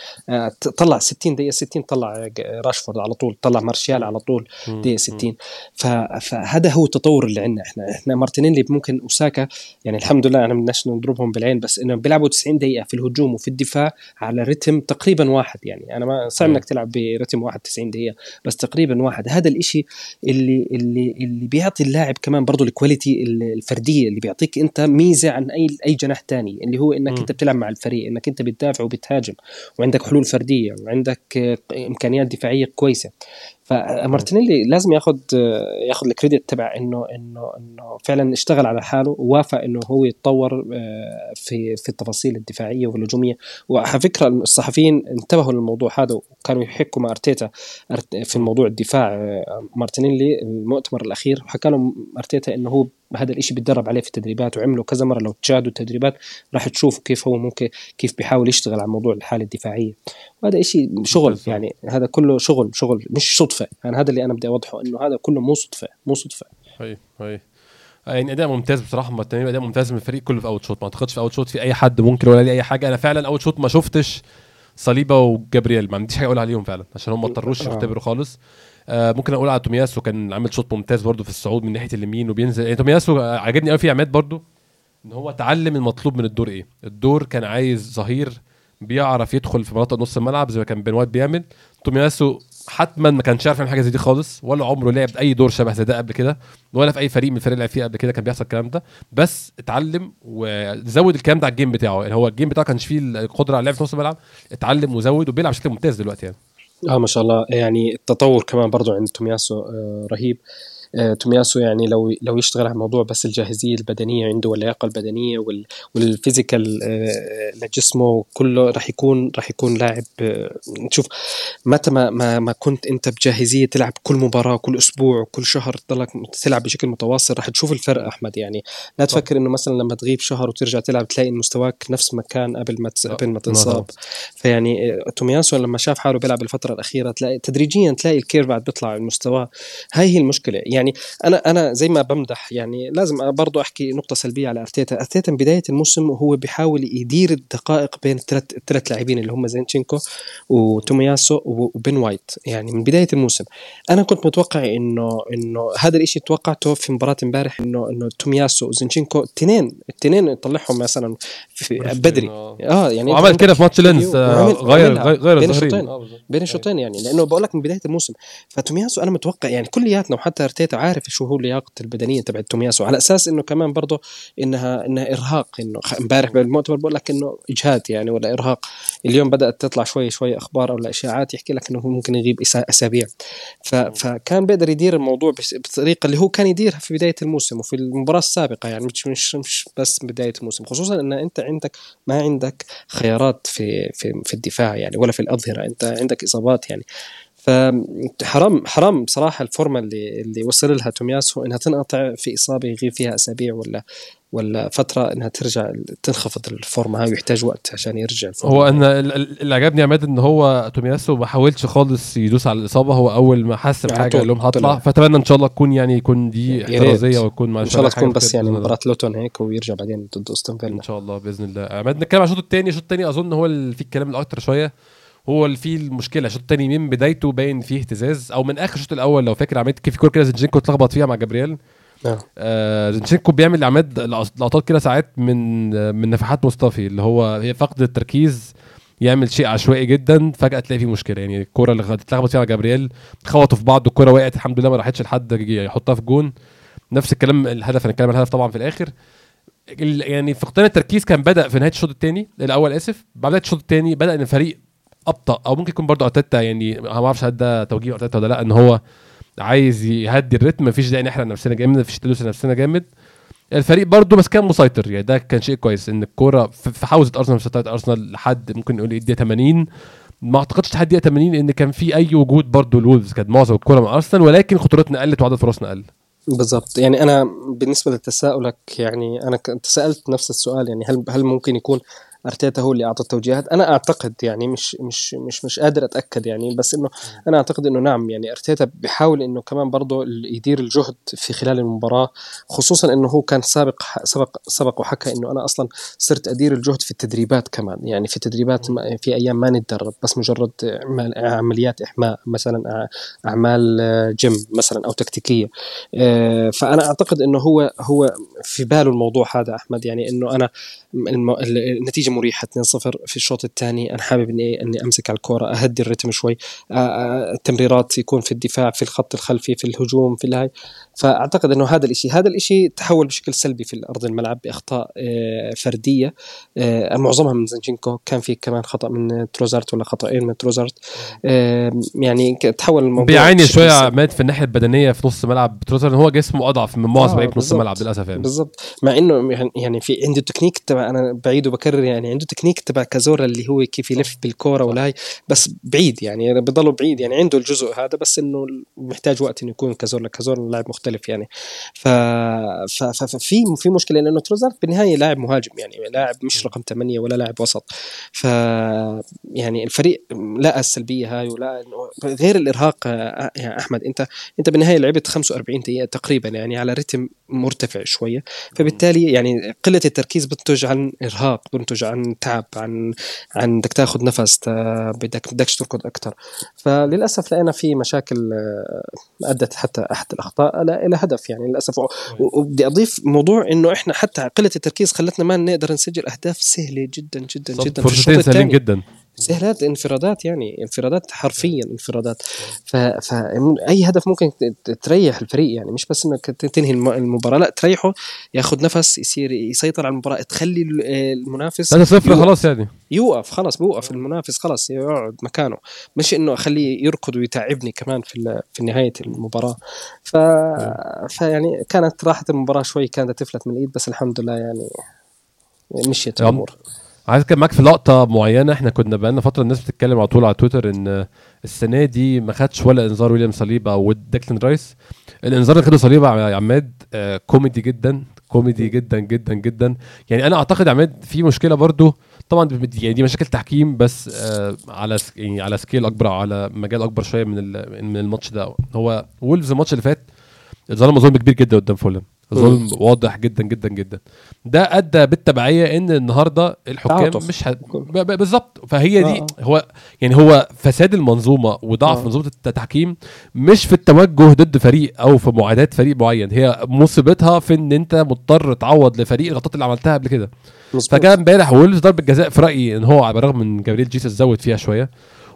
طلع 60 دقيقة 60 طلع راشفورد على طول. طلع مارشال على طول دقيقة 60 فهذا هو التطور اللي عندنا إحنا. إحنا مارتينيلي ممكن أو ساكا يعني الحمد لله أنا بدناش نضربهم بالعين بس انه بيلعبوا 90 دقيقة في الهجوم وفي الدفاع. على رتم تقريبا واحد يعني. أنا ما صعب إنك تلعب برتم واحد 90 دقيقة بس تقريبا واحد. هذا الإشي اللي اللي اللي بيعطي اللاعب كمان برضه ال quality الفردية اللي بيعطيك أنت ميزة عن أي أي جناح ثاني اللي هو إنك م. أنت بتلعب مع الفريق إنك أنت بتدافع وبتهاجم وعندك حلول فردية وعندك إمكانيات دفاعية كويسة. فمارتينيلي لازم ياخذ ياخذ الكريدت تبع إنه إنه إنه فعلا اشتغل على حاله ووافق إنه هو يتطور آه، في في التفاصيل الدفاعية والهجومية. وعلى فكرة الصحفيين انتبهوا للموضوع هذا وكانوا يحكوا مع أرتيتا في موضوع الدفاع آه، مارتينيلي المؤتمر الأخير حكى لهم أرتيتا إنه هو هذا الإشي بيتدرب عليه في التدريبات وعمله كذا مرة. لو تشاهدوا التدريبات راح تشوفوا كيف هو ممكن كيف بيحاول يشتغل على موضوع الحالة الدفاعية. وهذا إشي شغل يعني هذا كله شغل شغل مش صدفة. يعني هذا اللي أنا بدي أوضحه إنه هذا كله مو صدفة مو صدفة. هي هي يعني أداء ممتاز بصراحة مارتينيلي أداء ممتاز من الفريق كله في أول شوط. ما أعتقدش في أول شوط في أي حد ممكن يقول لي أي حاجة. أنا فعلا أول شوط ما شفتش صليبا وجابرييل. ما عنديش حاجة أقول عليهم فعلا عشان هم ما اضطروش آه. يختبروا خالص. آه ممكن أقول على تومياسو كان عامل شوط ممتاز برده في الصعود من ناحية اليمين وبينزل. يعني تومياسو عجبني قوي في عماد برده إن هو اتعلم المطلوب من الدور إيه. الدور كان عايز ظهير بيعرف يدخل في مناطق نص الملعب زي ما كان بن وايت بيعمل. تومياسو حتما ما كانش عارف يعمل حاجة زي دي خالص ولا عمره لعب أي دور شبه زي ده قبل كده ولا في أي فريق من الفريق اللي لعب فيه قبل كده كان بيحصل الكلام ده. بس اتعلم وزود الكلام ده على ال game بتاعه. يعني هو ال game بتاعه كانش فيه القدرة على اللعب في نص الملعب اتعلم وزود وبيلعب بشكل ممتاز دلوقتي يعني. آه ما شاء الله. يعني التطور كمان برضو عند تومياسو آه رهيب. تومياسو يعني لو لو يشتغل على موضوع بس الجاهزية البدنية عنده واللياقه البدنية وال physical آه، لجسمه كله راح يكون راح يكون لاعب نشوف آه، متى ما, ما ما كنت أنت بجاهزية تلعب كل مباراة كل أسبوع كل شهر تضلك تلعب بشكل متواصل راح تشوف الفرق أحمد يعني. لا تفكر إنه مثلا لما تغيب شهر وترجع تلعب تلاقي مستواك نفس ما كان قبل ما قبل ما تنصاب. فيعني تومياسو لما شاف حاله بيلعب الفترة الأخيرة تلاقي تدريجيا تلاقي ال curve بعد بيطلع المستوى. هاي هي المشكلة. يعني يعني أنا أنا زي ما بمدح يعني لازم برضو أحكي نقطة سلبية على أرتيتا. أرتيتا من بداية الموسم وهو بيحاول يدير الدقائق بين الثلاث الثلاث لاعبين اللي هم زينشينكو وتومياسو وبن وايت. يعني من بداية الموسم أنا كنت متوقع إنه إنه هذا الشيء توقعته في مباراة امبارح إنه إنه تومياسو وزينشينكو اثنين الاثنين طلعهم مثلا في بدري. آه. يعني وعمل كده في ماتش لينز آه، غير غير بين الشوطين. آه، بين الشوطين يعني لأنه بقول لك من بداية الموسم. فتومياسو أنا متوقع يعني كلياتنا وحتى أرتيتا عارف شو هو اللياقه البدنية تبعت تومياسو؟ على أساس إنه كمان برضه إنها إنها إرهاق إنه امبارح بالمؤتمر بقول لك إنه إجهاد يعني ولا إرهاق. اليوم بدأت تطلع شوي شوي أخبار أو اشاعات يحكي لك إنه هو ممكن يغيب أسابيع. فكان بيقدر يدير الموضوع بالطريقة اللي هو كان يديرها في بداية الموسم وفي المباراة السابقة يعني مش مش مش بس بداية الموسم. خصوصا إن أنت عندك ما عندك خيارات في في في الدفاع يعني ولا في الأظهرة. أنت عندك إصابات يعني. فحرام حرام بصراحة الفورمة اللي اللي وصل لها تومياسو إنها تنقطع في إصابة يغيب فيها أسابيع ولا ولا فترة إنها ترجع تنخفض الفورمة. هاي ويحتاج وقت عشان يرجع الفورمة. هو أنا اللي عجبني عماد إن هو تومياسو ما حاولش خالص يدوس على الإصابة. هو أول ما حس بحاجة قال لهم هطلع. فأتمنى إن شاء الله تكون يعني يكون دي احترازية ويكون إن شاء الله تكون بس يعني مباراة لوتون هيك ويرجع بعدين ضد أستون فيلا. إن شاء الله بإذن الله. عماد نتكلم على الشوط الثاني الشوط الثاني أظن هو اللي فيه الكلام الاكثر شوية. هو اللي فيه المشكلة الشوط الثاني من بدايته باين فيه اهتزاز أو من آخر الشوط الأول لو فاكر عملت كيف كورة كده زنشينكو اتلخبط فيها مع جابرييل. آه. آه زنشينكو بيعمل يا عماد لقطات كده ساعات من من نفحات مصطفي اللي هو هي فقد التركيز يعمل شيء عشوائي جدا فجأة تلاقي فيه مشكلة. يعني الكورة اللي اتلخبط فيها جابرييل خبطوا في بعض الكورة وقعت الحمد لله ما راحتش لحد يحطها في جون. نفس الكلام الهدف هنتكلم الهدف طبعا في الآخر. يعني فقدان التركيز كان بدأ في نهاية الشوط الثاني الأول آسف بعد الشوط الثاني بدأ إن الفريق أبطأ أو ممكن يكون برضه أرتيتا يعني ما أعرفش هل ده توجيه أرتيتا ولا لأ إن هو عايز يهدي الريتم. مفيش داعي نحرق نفسنا جامد مفيش تدوس نفسنا جامد. الفريق برضه بس كان مسيطر يعني ده كان شيء كويس إن الكورة في حوزة أرسنال في أرسنال لحد ممكن نقول الدقيقة 80 ما أعتقدش لحد الدقيقة 80 إن كان في أي وجود برضه الولفز كانت معظم الكورة مع أرسنال ولكن خطورتنا قلت وعدد فرصنا قل. بالضبط يعني أنا بالنسبة لتساؤلك يعني أنا تسالت نفس السؤال يعني هل هل ممكن يكون أرتيتا هو اللي أعطى التوجيهات. أنا أعتقد يعني مش مش مش مش قادر أتأكد يعني بس إنه أنا أعتقد إنه نعم يعني أرتيتا بيحاول إنه كمان برضه يدير الجهد في خلال المباراة خصوصا إنه هو كان سابق سبق سبق وحكى إنه أنا أصلا صرت أدير الجهد في التدريبات كمان. يعني في التدريبات في أيام ما نتدرب بس مجرد عمليات إحماء مثلا أعمال جيم مثلا أو تكتيكية. آه، فأنا أعتقد إنه هو هو في باله الموضوع هذا أحمد. يعني إنه أنا النتيجة مريحة 2-0 في الشوط الثاني. أنا حابب اني إني أمسك على الكورة أهدي الرتم شوي. التمريرات يكون في الدفاع في الخط الخلفي في الهجوم في الهاي. فأعتقد إنه هذا الشيء هذا الشيء تحول بشكل سلبي في أرض الملعب بأخطاء فردية معظمها من زنشينكو كان في كمان خطأ من تروسارد ولا خطأين من تروسارد. يعني تحول الموضوع بيعاني شوية عماد في الناحية البدنية في نص ملعب تروسارد هو جسمه أضعف من معظم آه نص الملعب للأسف يعني. بالضبط. مع إنه يعني في عنده تكنيك تبع أنا بعيد وبكرر يعني عنده تكنيك تبع كازورلا اللي هو كيف يلف بالكورة ولا هي بس بعيد يعني بضله بعيد يعني. عنده الجزء هذا بس إنه محتاج وقت إنه يكون كازورلا كازورلا لاعب مختلف. يعني. ف... ف... ففي في مشكلة لأنه تروسارد بالنهاية لاعب مهاجم يعني لاعب مش رقم ثمانية ولا لاعب وسط. ف يعني الفريق لقى السلبية هاي ولا غير الإرهاق يا أحمد انت أنت بالنهاية لعبت 45 دقيقة تقريبا يعني على رتم مرتفع شوية. فبالتالي يعني قلة التركيز بتنتج عن إرهاق بنتج عن تعب عن عن بدك تاخذ نفس بدك بدكش تركض أكثر فللأسف لقينا في مشاكل آه، أدت حتى أحد الأخطاء. إلى هدف يعني للأسف. وبدي أضيف موضوع إنه إحنا حتى قله التركيز خلتنا ما نقدر نسجل أهداف سهلة جدا جدا جدا. في الشوط الثاني جدا. سهلات انفرادات يعني انفرادات حرفيا انفرادات. فاي هدف ممكن تريح الفريق يعني مش بس إنك تنهي المباراة لا تريحه ياخذ نفس يصير يسيطر على المباراة تخلي المنافس 3 0 خلاص يعني. يوقف خلاص بيوقف المنافس خلاص يقعد مكانه. مش إنه أخليه يركض ويتعبني كمان في في نهاية المباراة. ف فيعني كانت راحة المباراة شوي كانت تفلت من الإيد بس الحمد لله يعني مشيت الأمور. عايز أتكلم معاك في لقطة معينة. إحنا كنا بقالنا فترة الناس بتتكلم على طول على تويتر إن السنة دي ما خدش ولا إنذار ويليام صليبا أو ديكلان رايس. الإنذار اللي خده صليبا يا عماد آه كوميدي جدا كوميدي جدا جدا جدا. يعني أنا أعتقد يا عماد في مشكلة برضو. طبعا يعني دي مشاكل تحكيم بس آه على يعني على scale أكبر على مجال أكبر شوية من من الماتش ده. هو وولفز الماتش اللي فات اتظلم ظلم كبير جدا قدام فولهام ظلم واضح جدا جدا جدا ده أدى بالتبعية إن النهارده الحكام تعاطف. مش ه... بالظبط فهي دي آه. هو يعني هو فساد المنظومة وضعف آه. منظومة التحكيم مش في التوجه ضد فريق أو في معاداة فريق معين هي مصيبتها في إن أنت مضطر تعوض لفريق الغلطات اللي عملتها قبل كده. فجاء امبارح وولفز ضربة جزاء في رأيي إن هو على الرغم من جابريل جيسس زود فيها شوية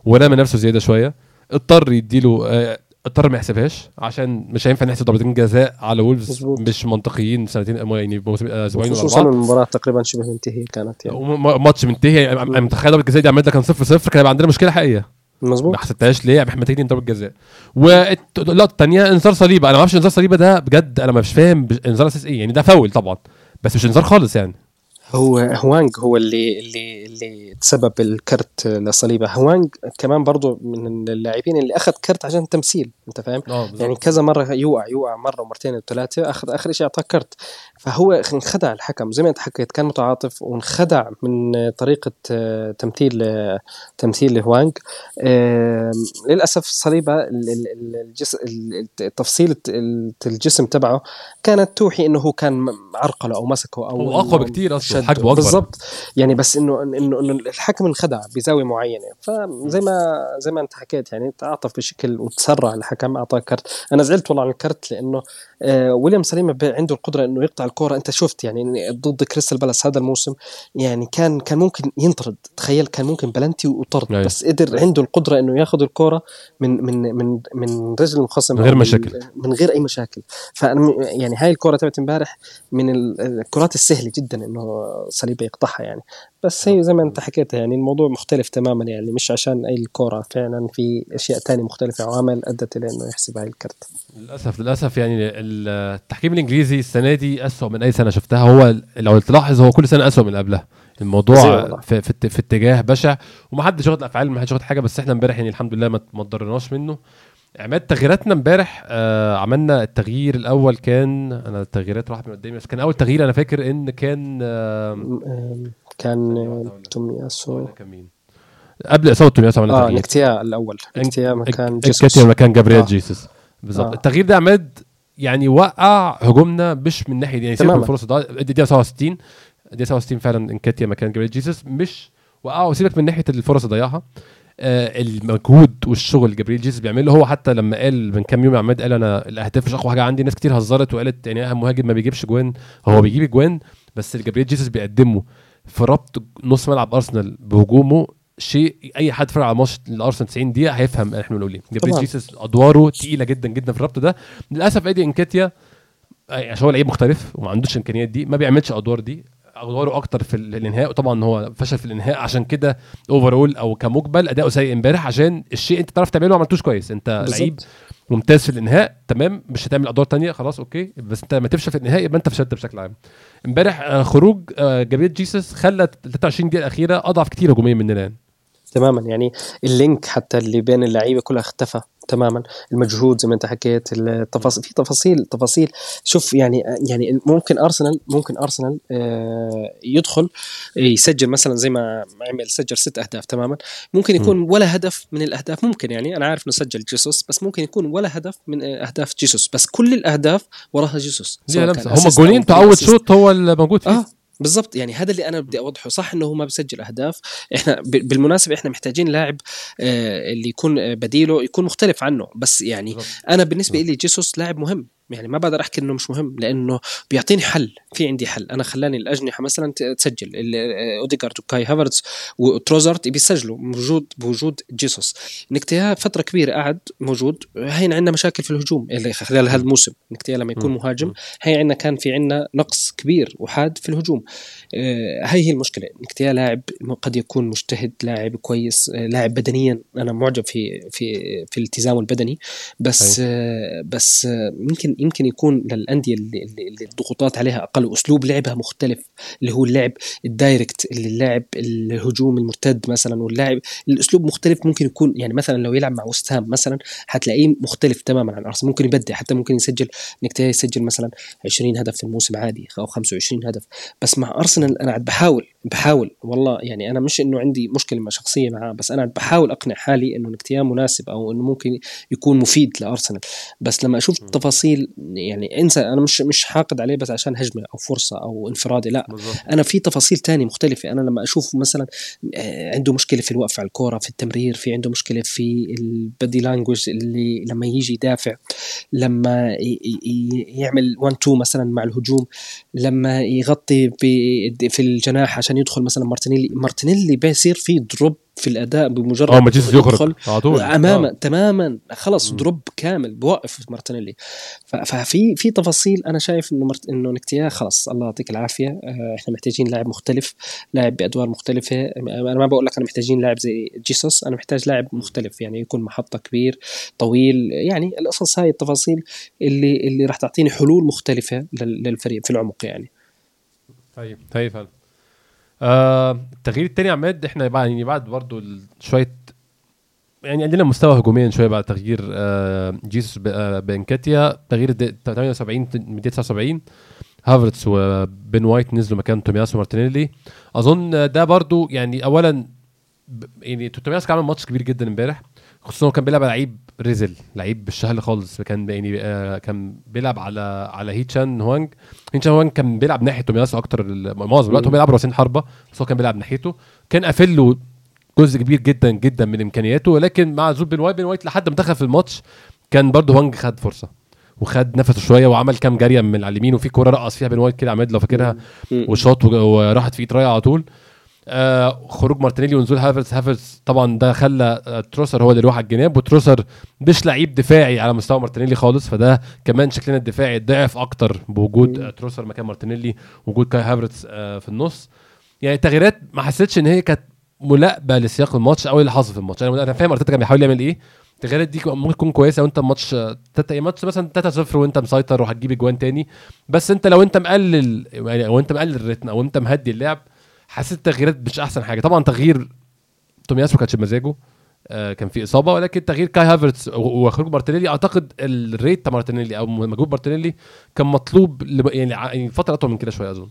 ورمى نفسه زيادة شوية اضطر يديله آه، اضطر ما يحسبهاش عشان مش هينفع نحسب ضربتين جزاء على وولفز. مش منطقيين سنتين يعني آه، أسبوعين خصوصا المباراة تقريبا شبه منتهيه كانت يعني. ماتش منتهي أنا متخيل ضربة الجزاء دي عملتها كان 0 0 كان هيبقى عندنا مشكلة حقيقية. مظبوط. ما حسبتهاش ليه؟ إحنا محتاجين ضربة جزاء. واللقطه الثانية انذار صليبا. أنا ما أعرفش انذار صليبا ده بجد أنا مش فاهم انذار أساس إيه؟ يعني ده فاول طبعا بس مش انذار خالص يعني. هو هوانج هو اللي اللي اللي تسبب الكرت لصليبا. هوانج كمان برضو من اللاعبين اللي أخذ كرت عشان تمثيل أنت فاهم؟ آه يعني كذا مرة يوقع يوقع مرة ومرتين وثلاثة أخذ آخر شيء أعطاه كرت. فهو انخدع الحكم زي ما أنت حكيت كان متعاطف وانخدع من طريقة آه، تمثيل آه، تمثيل هوانج آه، للأسف صليبة تفصيله ال- الجسم تبعه كانت توحي إنه هو كان عرقلة أو مسكه أو هو أقوى إنه بكتير أصلا. حجمه أكبر. بالضبط. يعني بس انه انه إنه الحكم انخدع بزاوية معينة. فزي ما زي ما أنت حكيت يعني تعاطف بشكل وتسرع الحكم أعطاه كرت. أنا زعلت والله على الكرت لأنه آه ويليام سليمه ب- عنده القدرة إنه يقطع الكره أنت شفت يعني ضد كريستال بالاس هذا الموسم يعني كان كان ممكن ينطرد تخيل كان ممكن بلنتي وطرد أيوة. بس قدر عنده القدرة إنه ياخذ الكره من من من من رجل المخصم من غير مشاكل. من غير أي مشاكل فأنا يعني هاي الكره تبعت امبارح من ال- الكرات السهلة جدا إنه صليبه يقطعها يعني بس هي زي ما انت حكيت يعني الموضوع مختلف تماما يعني مش عشان أي الكره فعلا في أشياء تانية مختلفة عوامل أدت إلى إنه يحسب هاي الكرت. للأسف للأسف يعني ال- التحكيم الإنجليزي السنة دي اسوء من أي سنة شفتها. هو لو تلاحظ هو كل سنة اسوء من اللي قبلها. الموضوع. في, في, في اتجاه بشع. ومحدش واخد أفعال محدش واخد حاجة بس إحنا امبارح يعني الحمد لله ما اتضررناش منه. عماد تغييراتنا امبارح آه عملنا التغيير الأول كان أنا التغييرات راحت من قدامي بس كان أول تغيير أنا فاكر إن كان آه كان آه، تومياسو كان مين قبل اصابه تومياسو عملنا آه تغيير؟ نكتيا الأول. نكتيا مكان جيسوس. مكان جابرييل آه. جيسوس. بالظبط آه. التغيير ده عماد يعني وقع هجومنا مش من ناحيه يعني سيبك من. الفرص ده الدقيقة 67 الدقيقة 67 فعلا انكاتيا مكان جابرييل جيسوس. مش وقعوا سيبك من ناحية الفرص اللي ضيعها. آه المجهود والشغل اللي جابرييل جيسوس بيعمله. هو حتى لما قال من كام يوم يا عماد قال أنا الأهداف مش أقوى حاجة عندي. ناس كتير هزرت وقالت يعني أهم مهاجم ما بيجيبش جوان. هو بيجيب جوان بس اللي جابرييل جيسوس بيقدمه. في ربط نص ملعب أرسنال بهجومه شيء أي حد اتفرج على ماتش الأرسنال 90 دقيقة هيفهم إحنا بنقول إيه جابرييل طبعاً. جيسوس أدواره تقيلة جدا جدا في الربط ده للأسف إيدي نكتيا عشان هو لعيب مختلف وما عندوش الامكانيات دي ما بيعملش أدوار دي أدواره أكتر في ال- الإنهاء وطبعا هو فشل في الإنهاء عشان كده overall أو كمجمل أداؤه سيء إمبارح عشان الشيء أنت تعرف تعمله ما عملتوش كويس أنت. لعيب ممتاز في الإنهاء تمام؟ مش هتعمل أدوار تانية خلاص okay. بس أنت لما تفشل في الإنهاء يبقى أنت فشلت بشكل عام. إمبارح آه، خروج آه، جابريل جيسوس خلى 23 دقيقة الأخيرة أضعف كتير هجوميا مننا يعني تماما. يعني ال link حتى اللي بين اللعيبة كلها اختفى. تماما. المجهود زي ما أنت حكيت التفاصيل في تفاصيل تفاصيل. شوف يعني يعني ممكن أرسنال ممكن أرسنال آه، يدخل يسجل مثلا زي ما عمل سجل ست أهداف تماما. ممكن يكون ولا هدف من الأهداف ممكن يعني. أنا عارف إنه سجل جيسوس بس ممكن يكون ولا هدف من أهداف جيسوس. بس كل الأهداف وراها جيسوس كان هم أو تعود. شوط هو اللي موجود فيه. آه. بالضبط. يعني هذا اللي أنا بدي أوضحه. صح إنه هو ما بسجل أهداف. إحنا بالمناسبة إحنا محتاجين لاعب آه اللي يكون آه، بديله يكون مختلف عنه. بس يعني. أنا بالنسبة لي جيسوس لاعب مهم. يعني ما بقدر أحكي إنه مش مهم لأنه بيعطيني حل في عندي حل. أنا خلاني الأجنحة مثلا تسجل اوديجارد وكاي هافرتز وتروسارد بيسجلوا موجود بوجود جيسوس نكتيا فترة كبيرة قعد موجود هين عندنا مشاكل في الهجوم اللي خلال هذا الموسم. نكتيا لما يكون. مهاجم هي عندنا كان في عندنا نقص كبير وحاد في الهجوم. آه، هاي هي المشكلة. نكتيا لاعب قد يكون مجتهد لاعب كويس آه، لاعب بدنيا. أنا معجب في في في التزامه البدني. بس آه، بس يمكن يمكن يكون للأندية اللي, اللي الضغوطات عليها أقل وأسلوب لعبها مختلف اللي هو اللعب ال direct اللي اللاعب الهجوم المرتد مثلا واللاعب الأسلوب مختلف ممكن يكون يعني مثلا لو يلعب مع وست هام مثلا حتلاقيه مختلف تماما عن ارسنال ممكن يبدع حتى ممكن يسجل نكتيا يسجل مثلا 20 هدف في الموسم عادي أو 25 هدف. بس مع ارسنال أنا عاد بحاول بحاول والله يعني أنا مش إنه عندي مشكلة مع شخصية معاه بس أنا عاد بحاول أقنع حالي إنه نكتيا مناسب أو إنه ممكن يكون مفيد لأرسنال. بس لما أشوف التفاصيل يعني انسى أنا مش مش حاقد عليه بس عشان هجمة أو فرصة أو انفرادي لا. بالظبط. أنا في تفاصيل تانية مختلفة. أنا لما أشوف مثلا آه، عنده مشكلة في الوقف على الكورة في التمرير في عنده مشكلة في ال body language اللي لما يجي يدافع لما يعمل 1 2 مثلا مع الهجوم لما يغطي في الجناح عشان يدخل مثلا مارتينيلي مارتينيلي بيصير في drop في الأداء بمجرد آه ما جيسوس يدخل يخرج على طول. تماما آه. تماما. خلص مم. drop كامل بوقف مارتينيلي. ففي في تفاصيل أنا شايف إنه مرت... إنه نكتيا خلص الله يعطيك العافية. آه، إحنا محتاجين لاعب مختلف لاعب بأدوار مختلفة. أنا ما بقول لك أنا محتاجين لاعب زي جيسوس أنا محتاج لاعب مختلف. يعني يكون محطة كبير طويل. يعني القصص هاي التفاصيل اللي اللي راح تعطيني حلول مختلفة لل- للفريق في العمق يعني. طيب طيب فعلا آه التغيير التاني يا عماد إحنا بعد يعني بعد برضو ال- شوية يعني عندنا مستوى هجوميا شوية بعد تغيير آه جيسوس آه بانكاتيا. تغيير الد- 78 من دقيقه 79 هافرتس وبن وايت نزلوا مكان تومياسو مارتينيلي. أظن ده برضو يعني اولا يعني تومياسو كان عمل ماتش كبير جدا امبارح خصوصا هو كان بيلعب لعيب ريزل لعيب بالشهل خالص كان يعني آه كان بيلعب على على هيتشان هوانج هيتشان هوانج كان بيلعب ناحيه تومياسو أكتر معظم الوقت هو. بيلعب راسين حربة بس هو كان بيلعب ناحيته كان قافل له جزء كبير جدا جدا من إمكانياته ولكن مع نزول بن وايت بن وايت لحد ما دخل في الماتش كان برضه هوانج خد فرصة وخد نفسه شوية وعمل كام جاريه من على اليمين وفي كورة رقص فيها بن وايت كده عماد لو فاكرها. وشاط وراحت في إيد رايا على طول آه خروج مارتينيلي ونزول هافرتز هافرتز طبعا ده خلى آه تروسارد هو اللي يروح على الجناب وتروسارد مش لعيب دفاعي على مستوى مارتينيلي خالص فده كمان شكلنا الدفاعي ضعف أكتر بوجود. آه تروسارد مكان مارتينيلي وجود كاي هافرتز في النص. يعني التغييرات ما حسيتش إن هي كانت ملائمه لسياق الماتش أو اللي حصل في الماتش. أنا أنا فاهم أرتيتا كان بيحاول يعمل إيه. التغييرات دي ممكن تكون كويسة وأنت ماتش تتا ماتش مثلا 3-0 وأنت مسيطر وهتجيب اجوان تاني. بس أنت لو أنت مقلل يعني أو أنت مقلل الريتم أو أنت مهدي اللعب حسيت التغييرات مش أحسن حاجة. طبعا تغيير تومياسو كانش بمزاجه آه كان في إصابة ولكن تغيير كاي هافرتس وخروج مارتينيلي أعتقد ال work rate مارتينيلي أو مجهود مارتينيلي كان مطلوب يعني يعني فترة أطول من كده شوية أظن.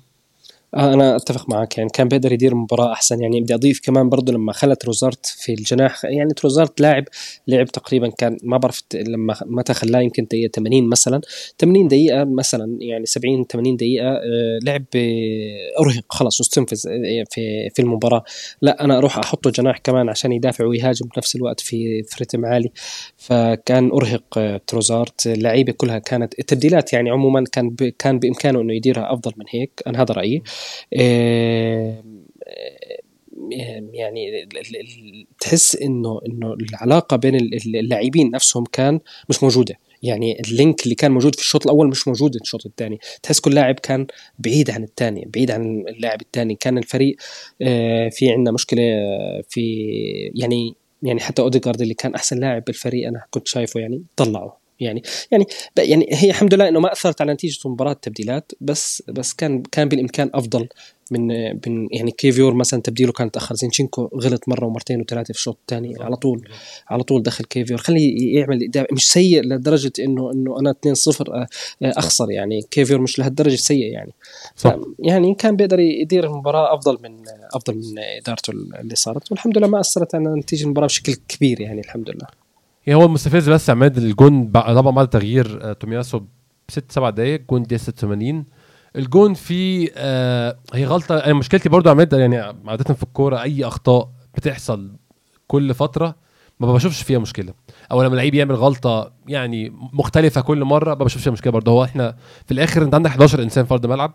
آه أنا أتفق معك. يعني كان بيقدر يدير المباراة أحسن. يعني بدي أضيف كمان برضه لما خلى تروسارد في الجناح. يعني تروسارد لاعب لعب تقريبا كان ما بعرف لما متى خلاه يمكن دقيقة 80 مثلا. 80 دقيقة مثلا يعني 70 80 دقيقة آه لعب آه، أرهق خلاص استنفذ آه، في في المباراة. لا أنا أروح أحطه جناح كمان عشان يدافع ويهاجم بنفس الوقت في في عالي. فكان أرهق آه، تروزارت اللعيبة كلها كانت التبديلات يعني عموما كان. كان بإمكانه إنه يديرها أفضل من هيك. أنا هذا رأيي. آه، يعني ال- ال- ال- تحس إنه إنه العلاقة بين ال- ال- اللاعبين نفسهم كان مش موجودة. يعني ال link اللي كان موجود في الشوط الأول مش موجود في الشوط الثاني. تحس كل لاعب كان بعيد عن الثاني بعيد عن اللاعب الثاني. كان الفريق آه، في عندنا مشكلة آه، في يعني يعني حتى أوديجارد اللي كان أحسن لاعب بالفريق أنا كنت شايفه يعني طلعه. يعني يعني يعني هي الحمد لله إنه ما أثرت على نتيجة المباراه التبديلات بس بس كان كان بالإمكان أفضل من من يعني كيفيور مثلا تبديله كان تأخر. زينشينكو غلط مرة ومرتين وثلاثة في الشوط الثاني على طول على طول دخل كيفيور. خليه يعمل مش سيء لدرجة إنه إنه أنا 2-0 آه، أخسر يعني. كيفيور مش لهالدرجة سيء يعني. صح. يعني كان بيقدر يدير المباراة أفضل من أفضل من إدارته اللي صارت. والحمد لله ما أثرت على نتيجة المباراة بشكل كبير يعني الحمد لله. يعني هو المستفز بس عماد الجون بع- طبعا بعد تغيير آه، تومياسو بست سبع دقايق جون دي 86 الجون فيه آه هي غلطة. أنا مشكلتي برضو عماد يعني عادة في الكورة أي أخطاء بتحصل كل فترة ما بشوفش فيها مشكلة. أو لما لعيب يعمل غلطة يعني مختلفة كل مرة ما بشوفش فيها مشكلة برضه هو إحنا في الآخر أنت عندك 11 إنسان في ارض الملعب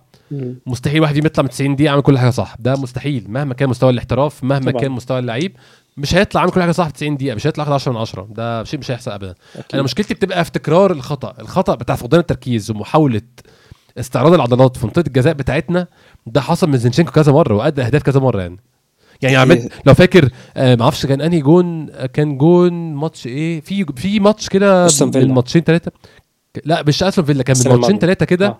مستحيل واحد فيهم يطلع من 90 دقيقة عامل كل حاجة صح. ده مستحيل. مهما كان مستوى الاحتراف مهما طبعاً. كان مستوى اللعيب مش هيطلع عامل كل حاجة صح في 90 دقيقة مش هيطلع ياخد 10 من 10 ده شيء مش هيحصل ابدا أكيد. أنا مشكلتي بتبقى في تكرار الخطأ الخطأ بتاع فقدان التركيز ومحاولة استعراض العضلات في منطقة الجزاء بتاعتنا ده حصل من زينشينكو كذا مرة وأدى أهداف كذا مرة يعني يعني يا عماد لو فاكر آه ما أعرفش كان أنهي جون كان جون ماتش إيه في في ماتش كده. من ماتشين ثلاثة لا مش أستون فيلا كان من ماتشين. ثلاثة كده آه.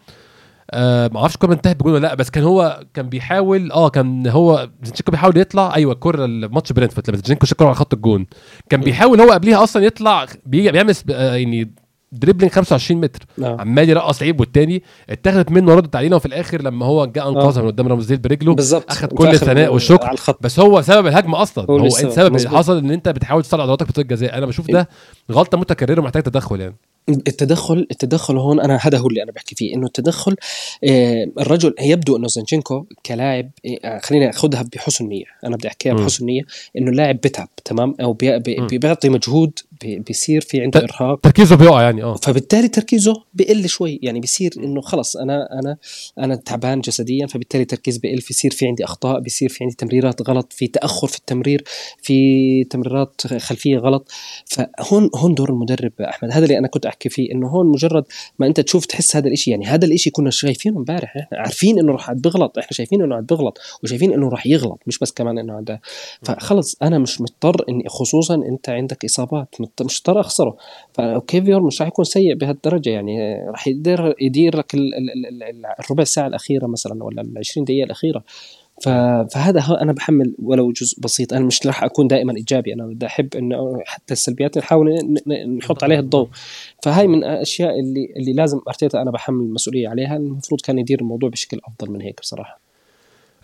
آه ما أعرفش الكوره انتهت بجون ولا لا بس كان هو كان بيحاول آه كان هو زينشينكو بيحاول يطلع أيوه الكوره الماتش برينتفورد لما زينشينكو شالها على خط الجون. كان بيحاول هو قبليها أصلا يطلع بيجي بيعمل آه يعني dribbling 25 متر. آه. عمال يرقص لعيب والتاني اتاخدت منه وردت علينا وفي الآخر لما هو جه أنقذها من قدام رامزديل برجله بالضبط أخذ في كل الثناء والشكر. بس هو سبب الهجمة أصلا. هو السبب. اللي. حصل إن أنت بتحاول تستعرض عضلاتك في منطقة جزاء أنا بشوف ده غلطة متكررة ومحتاج تدخل يعني. التدخل التدخل هون أنا هذا هو اللي أنا بحكي فيه إنه التدخل آه، الرجل يبدو إنه زنشنكو كلاعب آه، خليني أخذها بحسن نية أنا بدي أحكيها بحسن نية إنه اللاعب بتعب تمام؟ أو بي بي بيعطي مجهود بيصير في عنده إرهاق. تركيزه بيقع يعني آه. فبالتالي تركيزه بقل شوي يعني بيصير إنه خلص أنا أنا أنا تعبان جسديا فبالتالي تركيز بقل بيصير في عندي أخطاء بيصير في عندي تمريرات غلط في تأخر في التمرير في تمريرات خلفية غلط. فهون هون دور المدرب أحمد. هذا اللي أنا كنت أحكي فيه إنه هون مجرد ما أنت تشوف تحس هذا الشيء يعني هذا الشيء كنا شايفينه امبارح إحنا عارفين إنه راح بيغلط إحنا شايفين إنه عم بيغلط وشايفين إنه راح يغلط مش بس كمان إنه عنده فخلص أنا مش مضطر إني خصوصا أنت عندك إصابات مش مضطر أخسره. فكيفيور مش راح يكون سيء بهالدرجة يعني راح يقدر يدير لك الربع ساعة الأخيرة مثلا ولا ال 20 دقيقة الأخيرة. فهذا أنا بحمل ولو جزء بسيط. أنا مش راح أكون دائما إيجابي. أنا بدي أحب إنه حتى السلبيات نحاول نحط عليها الضوء. فهاي من الاشياء اللي اللي لازم أرتيتا أنا بحمل المسؤولية عليها. المفروض كان يدير الموضوع بشكل أفضل من هيك بصراحة.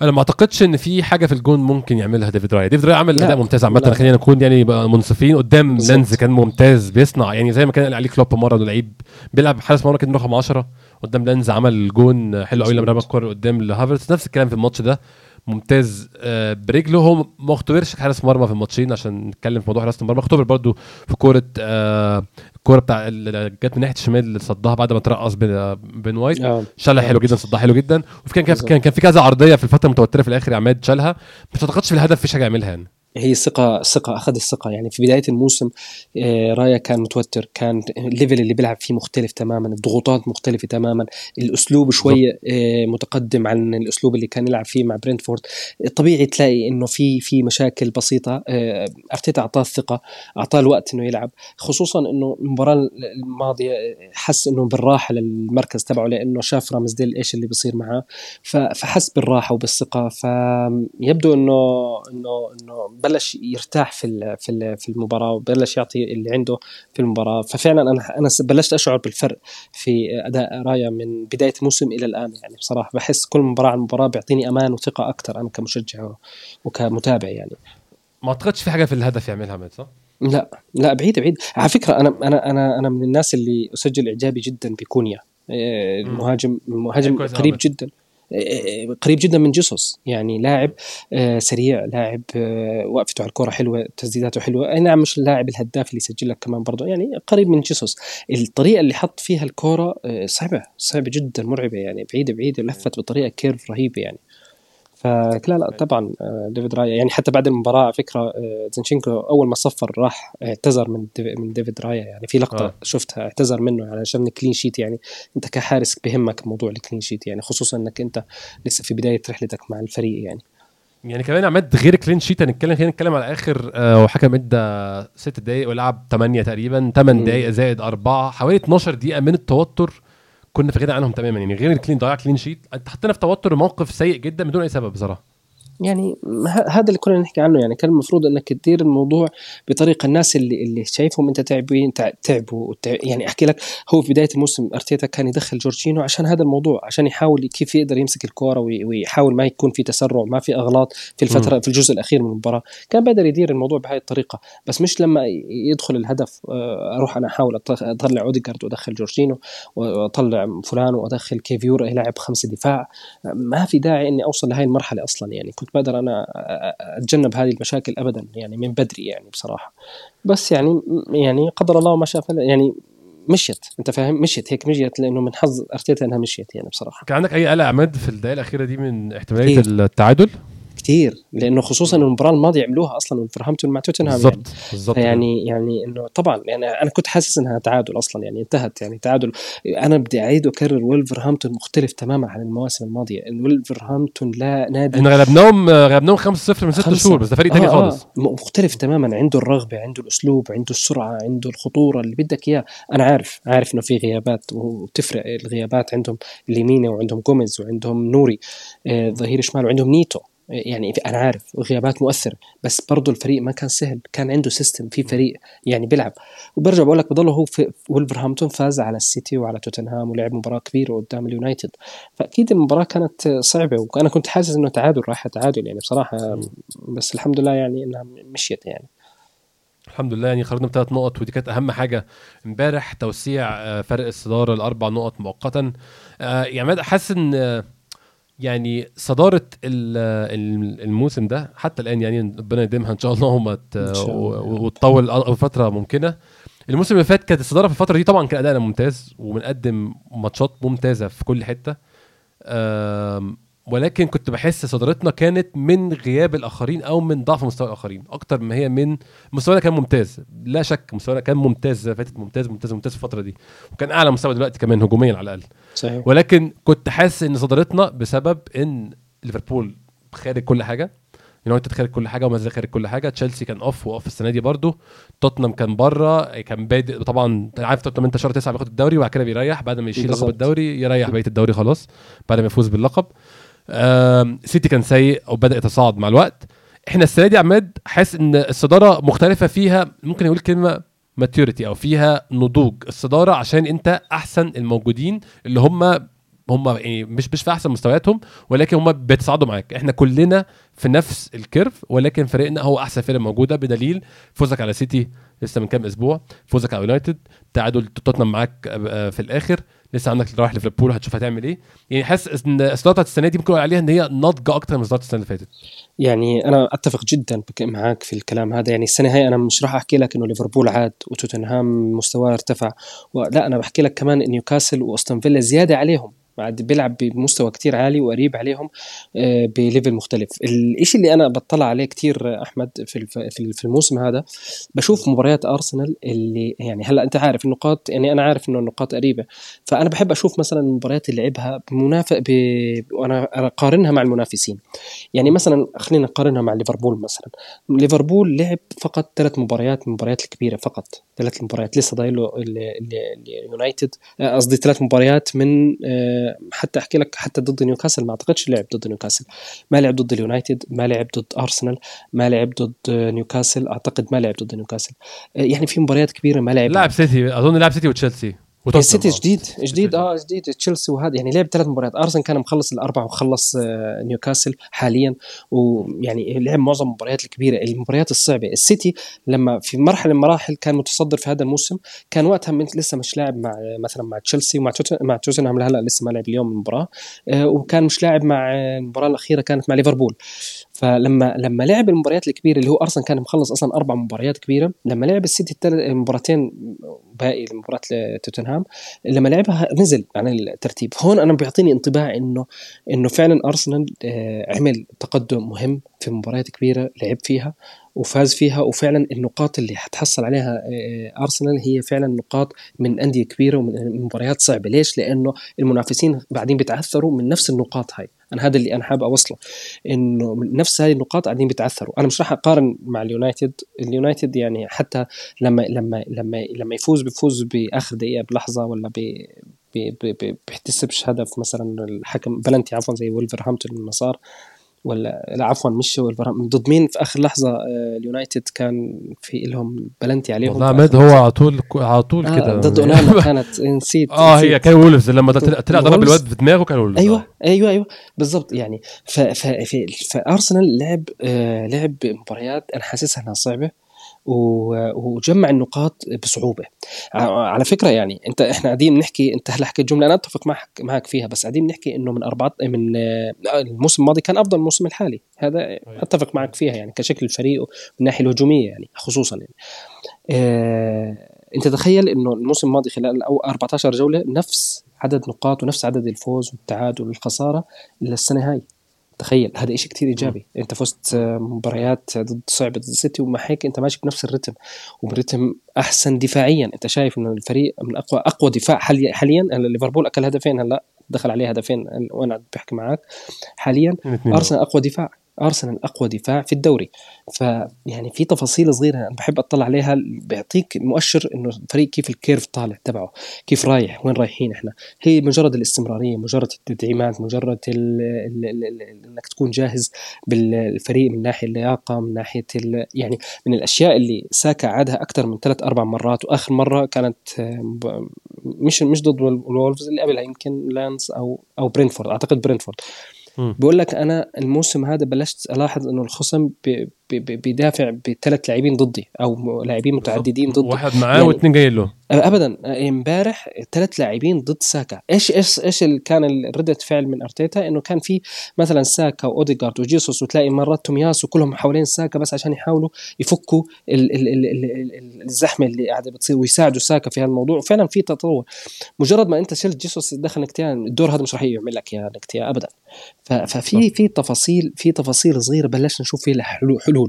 أنا ما أعتقدش إن في حاجة في الجون ممكن يعملها ديفيد رايا ديفيد رايا عمل أداء ممتاز عامة. خلينا نكون يعني منصفين. قدام بالزبط. لينز كان ممتاز بيصنع. يعني زي ما كان قال عليه كلوب مرة انه لعيب بيلعب حارس مرمى كان رقم 10 قدام لينز عمل جون حلو قوي لما رمى الكورة قدام لهافرتس. نفس الكلام في الماتش ده. ممتاز. آه، برجله هو ما اختبرش حارس مرمى في الماتشين عشان نتكلم في موضوع حراسه المرمى. اختبر برده في كورة آه، الكوره بتاع اللي جت من ناحية الشمال اللي صدها بعد ما ترقص بن بن وايت آه. شالها حلو جدا صدها حلو جدا. وفي كان كان كان في كذا عرضية في الفترة المتوترة في الآخر عماد شالها. مش اعتقدش في الهدف في حاجة يعملها يعني. هي ثقة ثقة أخذ الثقة. يعني في بداية الموسم آه، رايا كان متوتر كان ال level اللي بيلعب فيه مختلف تماما الضغوطات مختلفة تماما الأسلوب شوية آه، متقدم عن الأسلوب اللي كان يلعب فيه مع برينتفورد. طبيعي تلاقي إنه في في مشاكل بسيطة آه، أرتيتا أعطاه الثقة أعطاه الوقت إنه يلعب. خصوصا إنه المباراة الماضية حس إنه بالراحة للمركز تبعه لأنه شاف رامزديل إيش اللي بيصير معاه. فحس بالراحة وبالثقة. فيبدو إنه إنه إنه بلش يرتاح في في في المباراة وبلش يعطي اللي عنده في المباراة. ففعلا أنا أنا بلشت أشعر بالفرق في أداء رايا من بداية الموسم إلى الآن يعني. بصراحة بحس كل مباراة عن مباراة بيعطيني أمان وثقة أكثر أنا كمشجع وكمتابع يعني. ما أعتقدش في حاجة في الهدف يعملها مات صح؟ لا لا بعيد بعيد. على فكرة أنا أنا أنا أنا من الناس اللي أسجل إعجابي جدا بكونيا. المهاجم المهاجم قريب جدا. قريب جدا من جيسوس. يعني لاعب آه، سريع لاعب آه، وقفته على الكرة حلوة تسديداته حلوة. أي نعم مش اللاعب الهداف اللي يسجل لك كمان برضه. يعني قريب من جيسوس. الطريقة اللي حط فيها الكرة آه، صعبة صعبة جدا مرعبة يعني بعيدة بعيدة لفت بطريقة curve رهيبة يعني. فلا لا طبعا آه، ديفيد رايا يعني حتى بعد المباراة على فكرة آه، زنشينكو أول ما صفر راح اعتذر من من ديفيد رايا يعني في لقطة آه. شفتها اعتذر منه يعني عشان ال clean sheet يعني أنت كحارس بهمك موضوع ال clean sheet يعني خصوصا إنك أنت لسه في بداية رحلتك مع الفريق يعني. يعني كمان عماد غير clean sheet هنتكلم خلينا نتكلم على آخر آه وحكم إدى ست دقائق ولعب 8 تقريبا 8 دقائق زائد 4 حوالي 12 دقيقة من التوتر. كنا في غنى عنهم تماما يعني غير ال clean ضياع clean sheet حطينا في توتر موقف سيء جدا بدون أي سبب بصراحة. يعني هذا اللي كنا نحكي عنه يعني كان المفروض إنك تدير الموضوع بطريقة الناس اللي اللي شايفهم أنت تعبين تعبوا يعني أحكي لك هو في بداية الموسم أرتيتا كان يدخل جورجينو عشان هذا الموضوع عشان يحاول كيف يقدر يمسك الكورة ويحاول ما يكون في تسرع ما في أغلاط في الفترة م. في الجزء الأخير من المباراة. كان بقدر يدير الموضوع بهذه الطريقة. بس مش لما يدخل الهدف آه، أروح أنا أحاول أطلع أوديجارد وأدخل جورجينو وأطلع فلان وأدخل كيفيورا يلعب خمسه دفاع. ما في داعي إني أوصل لهي المرحلة أصلا يعني. كنت بقدر أنا أتجنب هذه المشاكل ابدا يعني من بدري يعني بصراحة. بس يعني يعني قدر الله ما شاء يعني مشيت أنت فاهم؟ مشيت هيك مشيت لأنه من حظ ارتيتا أنها مشيت يعني بصراحة. كان عندك أي قلق عماد في الدقائق الأخيرة دي من احتمالية التعادل؟ كثير لأنه خصوصا المباراة الماضية عملوها أصلا ولفرهامبتون مع توتنهام بالضبط يعني. بالضبط. يعني يعني إنه طبعا يعني أنا كنت حاسس إنها تعادل أصلا يعني انتهت يعني تعادل. أنا بدي أعيد وأكرر ولفرهامبتون مختلف تماما عن المواسم الماضية. ولفرهامبتون لا نادي إحنا غلبناهم غلبناهم 5-0 من ست شهور بس ده فريق ثاني آه خالص. آه مختلف تماما. عنده الرغبة عنده الأسلوب عنده السرعة عنده الخطورة اللي بدك إياه. أنا عارف عارف إنه في غيابات وتفرق الغيابات. عندهم ليمينا وعندهم جوميز وعندهم نوري آه ظهير شمال وعندهم نيتو. يعني أنا عارف غيابات مؤثرة بس برضه الفريق ما كان سهل كان عنده system في فريق يعني بيلعب. وبرجع بقول لك بضله هو في ولفرهامبتون فاز على السيتي وعلى توتنهام ولعب مباراة كبيرة قدام اليونايتد. فأكيد المباراة كانت صعبة وأنا كنت حاسس إنه تعادل راح تعادل يعني بصراحة بس الحمد لله يعني إنها مشيت يعني. الحمد لله يعني خرجنا بثلاث نقط ودي كانت أهم حاجة. إمبارح توسيع آه، فرق الصدارة لاربع نقط مؤقتا. يعني حاسس إن يعني صدارة الموسم ده حتى الآن يعني ربنا يديمها إن شاء الله وما وتطول فترة ممكنة. الموسم اللي فات كانت الصدارة في الفترة دي طبعا كان ادائنا ممتاز وبنقدم ماتشات ممتازة في كل حتة. ولكن كنت بحس صدارتنا كانت من غياب الآخرين أو من ضعف مستوى الآخرين أكتر ما هي من مستوانا كان ممتاز لا شك مستوانا كان ممتاز فاتت ممتاز ممتاز ممتاز في الفترة دي وكان أعلى مستوى دلوقتي كمان هجوميا على الأقل. صحيح. ولكن كنت حاسس إن صدارتنا بسبب إن ليفربول خارج كل حاجة يونايتد خارج كل حاجة وما زال خارج كل حاجة تشيلسي كان off و off السنة دي برده توتنهام كان بره كان بادئ طبعا عارف توتنهام أنت شهر تسعة بياخد الدوري وبعد كده بيريح بعد ما يشيل لقب الدوري يريح بقية الدوري خلاص بعد ما يفوز باللقب. سيتي كان سيء وبدا يتصاعد مع الوقت. إحنا السنة دي عماد حاسس إن الصدارة مختلفة فيها ممكن يقول كلمة maturity أو فيها نضوج. الصدارة عشان أنت أحسن الموجودين اللي هم هم يعني مش مش في أحسن مستوياتهم ولكن هم بيتصاعدوا معاك. إحنا كلنا في نفس ال curve ولكن فريقنا هو أحسن فرقة موجودة بدليل فوزك على سيتي لسه من كام أسبوع فوزك على يونايتد تعادل توتنهام معاك آه، في الآخر. لسه عندك رايح ليفربول هتشوف هتعمل إيه. يعني حاسس إن الصداره السنة دي ممكن عليها إن هي ناضجه أكتر من صداره السنة اللي فاتت. يعني أنا أتفق جدا معك في الكلام هذا. يعني السنة هاي أنا مش راح أحكي لك إنه ليفربول عاد وتوتنهام مستواه ارتفع. لا أنا بحكي لك كمان إن نيوكاسل وأستون فيلا زيادة عليهم. بعد بيلعب بمستوى كتير عالي وقريب عليهم آه، ب level مختلف. الشيء اللي أنا بطلع عليه كتير أحمد في في الموسم هذا بشوف مباريات أرسنال اللي يعني هلأ أنت عارف النقاط يعني أنا عارف إنه النقاط قريبة فأنا بحب أشوف مثلا المباريات اللي لعبها بمنافق ب... وأنا أقارنها مع المنافسين. يعني مثلا خلينا نقارنها مع ليفربول مثلا. ليفربول لعب فقط ثلاث مباريات المباريات الكبيرة فقط. ثلاث مباريات. لسه ضايل له اليونايتد. آه، قصدي ثلاث مباريات من آه، حتى أحكي لك حتى ضد نيوكاسل. ما أعتقدش لعب ضد نيوكاسل. ما لعب ضد اليونايتد ما لعب ضد أرسنال ما لعب ضد نيوكاسل. أعتقد ما لعب ضد نيوكاسل. يعني في مباريات كبيرة ما لعب. لعب سيتي أظن لعب سيتي وتشيلسي. السيتي جديد جديد. آه جديد. تشيلسي وهذا يعني لعب ثلاث مباريات. أرسنال كان مخلص الاربعه وخلص آه، نيوكاسل حاليا. ويعني لعب معظم المباريات الكبيرة. المباريات الصعبة. السيتي لما في مرحلة من المراحل كان متصدر في هذا الموسم. كان وقتها من لسه مش لاعب مع مثلا مع تشيلسي ومع مع توتنهام هلا لسه ما لعب اليوم المباراة. آه، وكان مش لاعب مع المباراة الأخيرة كانت مع ليفربول. فلما لما لعب المباريات الكبيرة اللي هو أرسنال كان مخلص أصلا أربع مباريات كبيرة لما لعب السيتي مباراتين باقي مباراة توتنهام لما لعبها نزل عن الترتيب. هون أنا بيعطيني انطباع إنه إنه فعلا أرسنال آه، عمل تقدم مهم في مباريات كبيرة لعب فيها. وفاز فيها وفعلا النقاط اللي حتحصل عليها آه، أرسنال هي فعلا نقاط من أندية كبيرة ومن مباريات صعبة. ليش؟ لأنه المنافسين بعدين بيتعثروا من نفس النقاط هاي. أنا هذا اللي أنا حابب أوصله إنه نفس هذه النقاط قاعدين بيتعثروا. أنا مش راح أقارن مع اليونايتد. اليونايتد يعني حتى لما لما لما لما يفوز بيفوز بآخر دقيقة بلحظة ولا ب بيحتسبش هدف مثلا الحكم بلنتي عفوا زي ولفرهامبتون لما صار ولا لا عفوا مش ضد مين في آخر لحظة آه، اليونايتد كان في لهم بلنتي عليهم؟ والله عماد هو على طول على طول آه كده. ضد أونانا كانت نسيت آه هي كان وولفز لما طلع ضرب الواد في دماغه كان وولفز أيوه أيوه أيوه. بالضبط يعني فارسنال لعب آه لعب مباريات أنا حاسسها إنها صعبة. وجمع النقاط بصعوبة. على فكرة يعني أنت إحنا قاعدين نحكي أنت هلا حكيت جملة أنا أتفق معك معك فيها بس قاعدين نحكي إنه من أربعة من آه، الموسم الماضي كان أفضل من الموسم الحالي. هذا أتفق معك فيها يعني كشكل الفريق من الناحيه الهجومية يعني خصوصا يعني. آه أنت تخيل إنه الموسم الماضي خلال أو 14 جولة نفس عدد نقاط ونفس عدد الفوز والتعادل والخسارة للسنة هاي. تخيل هذا شيء كثير إيجابي. م. أنت فزت مباريات ضد صعبة ضد السيتي ومع هيك أنت ماشي بنفس الرتم. وبرتم أحسن دفاعيا. أنت شايف إنه الفريق من أقوى أقوى دفاع حاليا ليفربول أكل هدفين هلا دخل عليه هدفين. وأنا بحكي معك حاليا أرسنال أقوى دفاع. ارسنال اقوى دفاع في الدوري. فيعني في تفاصيل صغيرة أنا بحب أطلع عليها بيعطيك مؤشر إنه الفريق كيف ال curve طالع تبعه كيف رايح وين رايحين إحنا. هي مجرد الاستمرارية مجرد التدعيمات مجرد ال ال ال إنك تكون جاهز بالفريق من ناحية اللياقة من ناحية يعني من الأشياء اللي ساكا عادها أكثر من ثلاث أربع مرات. وآخر مرة كانت مش مش ضد الولفز اللي قبلها يمكن لانس أو أو برينتفورد أعتقد برينتفورد بقول لك أنا الموسم هذا بلشت ألاحظ إنه الخصم بيدافع بثلاث لاعبين ضدي أو لاعبين متعددين ضدي. واحد معاه يعني واثنين جايين له. ابدا. امبارح ثلاث لاعبين ضد ساكا. إيش إيش إيش كان ردة فعل من أرتيتا؟ إنه كان في مثلا ساكا واوديجارد وجيسوس وتلاقي مرات تومياس وكلهم حوالين ساكا بس عشان يحاولوا يفكوا ال ال ال ال الزحمة اللي قاعدة بتصير ويساعدوا ساكا في هالموضوع. وفعلا في تطور. مجرد ما أنت شلت جيسوس دخل نكتيان الدور هذا مش راح يعمل لك يا نكتيان ابدا. ففي في تفاصيل في تفاصيل صغيرة بلشنا نشوف فيها حلول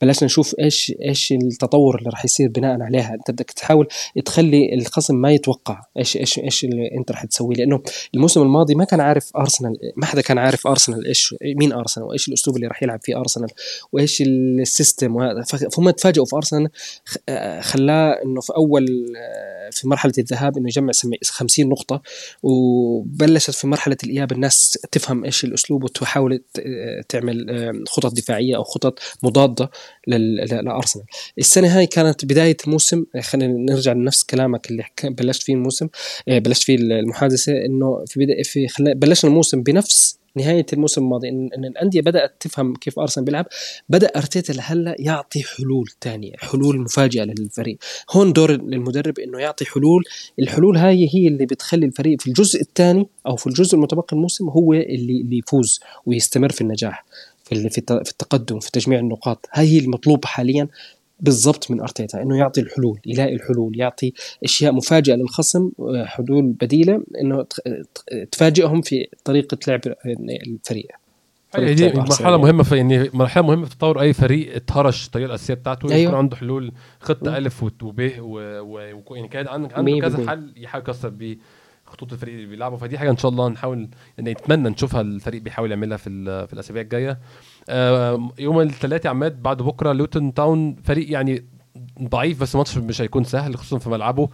بلشنا نشوف إيش إيش التطور اللي راح يصير بناء عليها. أنت بدك تحاول تخلي الخصم ما يتوقع إيش إيش إيش اللي أنت راح تسويه. لأنه الموسم الماضي ما كان عارف أرسنال ما حدا كان عارف أرسنال إيش مين أرسنال وإيش الأسلوب اللي راح يلعب فيه أرسنال وإيش السيستم. فهم تفاجئوا في أرسنال خلاه إنه في أول في مرحلة الذهاب إنه يجمع 50 نقطة وبلشت في مرحلة الإياب الناس تفهم إيش الأسلوب وتحاول تعمل خطط دفاعية أو خطط مضادة لأرسنال. السنة هاي كانت بداية الموسم خلينا نرجع لنفس كلامك اللي بلشت فيه الموسم آه، بلشت فيه المحادثة إنه في بدأ في بلشنا الموسم بنفس نهاية الموسم الماضي ان, الأندية بدأت تفهم كيف أرسنال بيلعب. بدأ أرتيتا لهلأ يعطي حلول ثانية حلول مفاجئة للفريق. هون دور المدرب إنه يعطي حلول. الحلول هاي هي اللي بتخلي الفريق في الجزء الثاني أو في الجزء المتبقي الموسم هو اللي اللي يفوز ويستمر في النجاح. في في التقدم في تجميع النقاط. هاي هي المطلوب حاليا بالضبط من أرتيتا إنه يعطي الحلول يلاقي الحلول يعطي أشياء مفاجئة للخصم حلول بديلة إنه تفاجئهم في طريقة لعب الفريق. هي دي مرحلة مهمة في يعني مرحلة مهمة في تطور أي فريق اتهرش الطريقة الاساسيه بتاعته أيوه. يكون عنده حلول خطة ألف وب ويعني كان عنده كذا حل يحاول يكسر بيه. خطوط الفريق اللي بيلعبوا. فدي حاجة إن شاء الله نحاول يعني نتمنى نشوفها الفريق بيحاول يعملها في في الأسابيع الجاية. يوم الثلاثاء عماد بعد بكرة لوتن تاون فريق يعني ضعيف بس الماتش مش هيكون سهل خصوصا في ملعبه.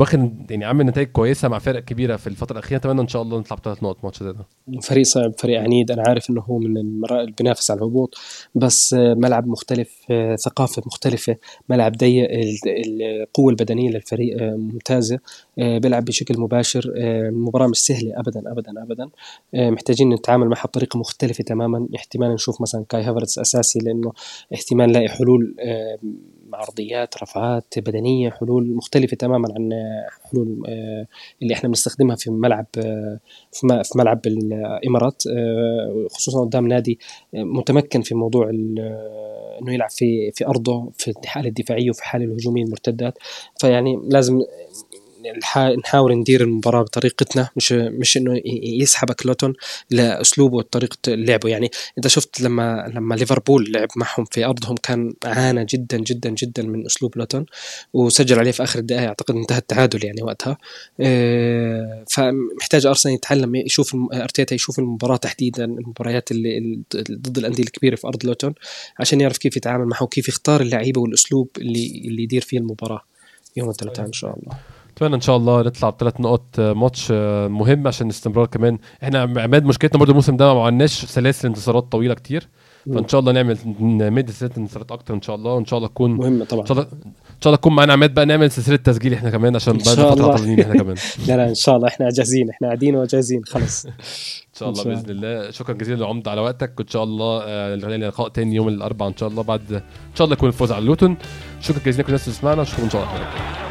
واخد يعني عامل نتائج كويسة مع فرق كبيرة في الفترة الأخيرة. أتمنى إن شاء الله نطلع بثلاث نقط ماتش زي ده. فريق صعب فريق عنيد. أنا عارف إنه هو من المراء اللي بينافس على الهبوط بس ملعب مختلف ثقافة مختلفة ملعب ضيق القوة البدنية للفريق ممتازة بيلعب بشكل مباشر المباراه مش سهلة ابدا ابدا ابدا. محتاجين نتعامل معها بطريقة مختلفة تماما. احتمال نشوف مثلا كاي هافرتس أساسي لأنه احتمال نلاقي حلول عرضيات رفعات بدنية حلول مختلفة تماما عن حلول آه، اللي إحنا بنستخدمها في ملعب آه، في ملعب الإمارات آه، خصوصا قدام نادي متمكن في موضوع إنه يلعب في في أرضه في الحالة الدفاعية وفي حاله الهجومية المرتدات. فيعني لازم نحاول ندير المباراة بطريقتنا مش مش إنه يسحبك لوتون لأسلوبه وطريقة لعبه. يعني انت شفت لما لما ليفربول لعب معهم في أرضهم كان عانى جدا جدا جدا من أسلوب لوتون وسجل عليه في آخر الدقائق. أعتقد انتهى التعادل يعني وقتها. آه، فمحتاج أرسنال يتعلم يشوف أرتيتا يشوف المباراة تحديدا المباريات اللي ضد الأندية الكبيرة في أرض لوتون عشان يعرف كيف يتعامل معه وكيف يختار اللعيبة والأسلوب اللي اللي يدير فيه المباراة. يوم الثلاثاء إن شاء الله. أتمنى إن شاء الله نطلع بثلاث نقط آه، ماتش آه، مهم عشان الاستمرار كمان. إحنا عماد مشكلتنا برضه الموسم ده ما عندناش سلاسل انتصارات طويلة كتير. فإن شاء الله نعمل نمد سلسله انتصارات أكتر إن شاء الله وإن شاء الله تكون مهمه طبعا. إن شاء الله إن شاء الله تكون معانا عماد بقى نعمل سلسلة تسجيل إحنا كمان عشان بعد فترة عطلانين إحنا كمان. لا لا إن شاء الله إحنا جاهزين إحنا قاعدين وجاهزين خلاص. إن شاء الله بإذن الله. شكرا جزيلا لعمد على وقتك وإن شاء الله آه لقاء تاني يوم الأربعاء إن شاء الله بعد إن شاء الله يكون الفوز على لوتون. شكرا جزيلا لكل الناس اللي سمعنا اشوفكم إن شاء الله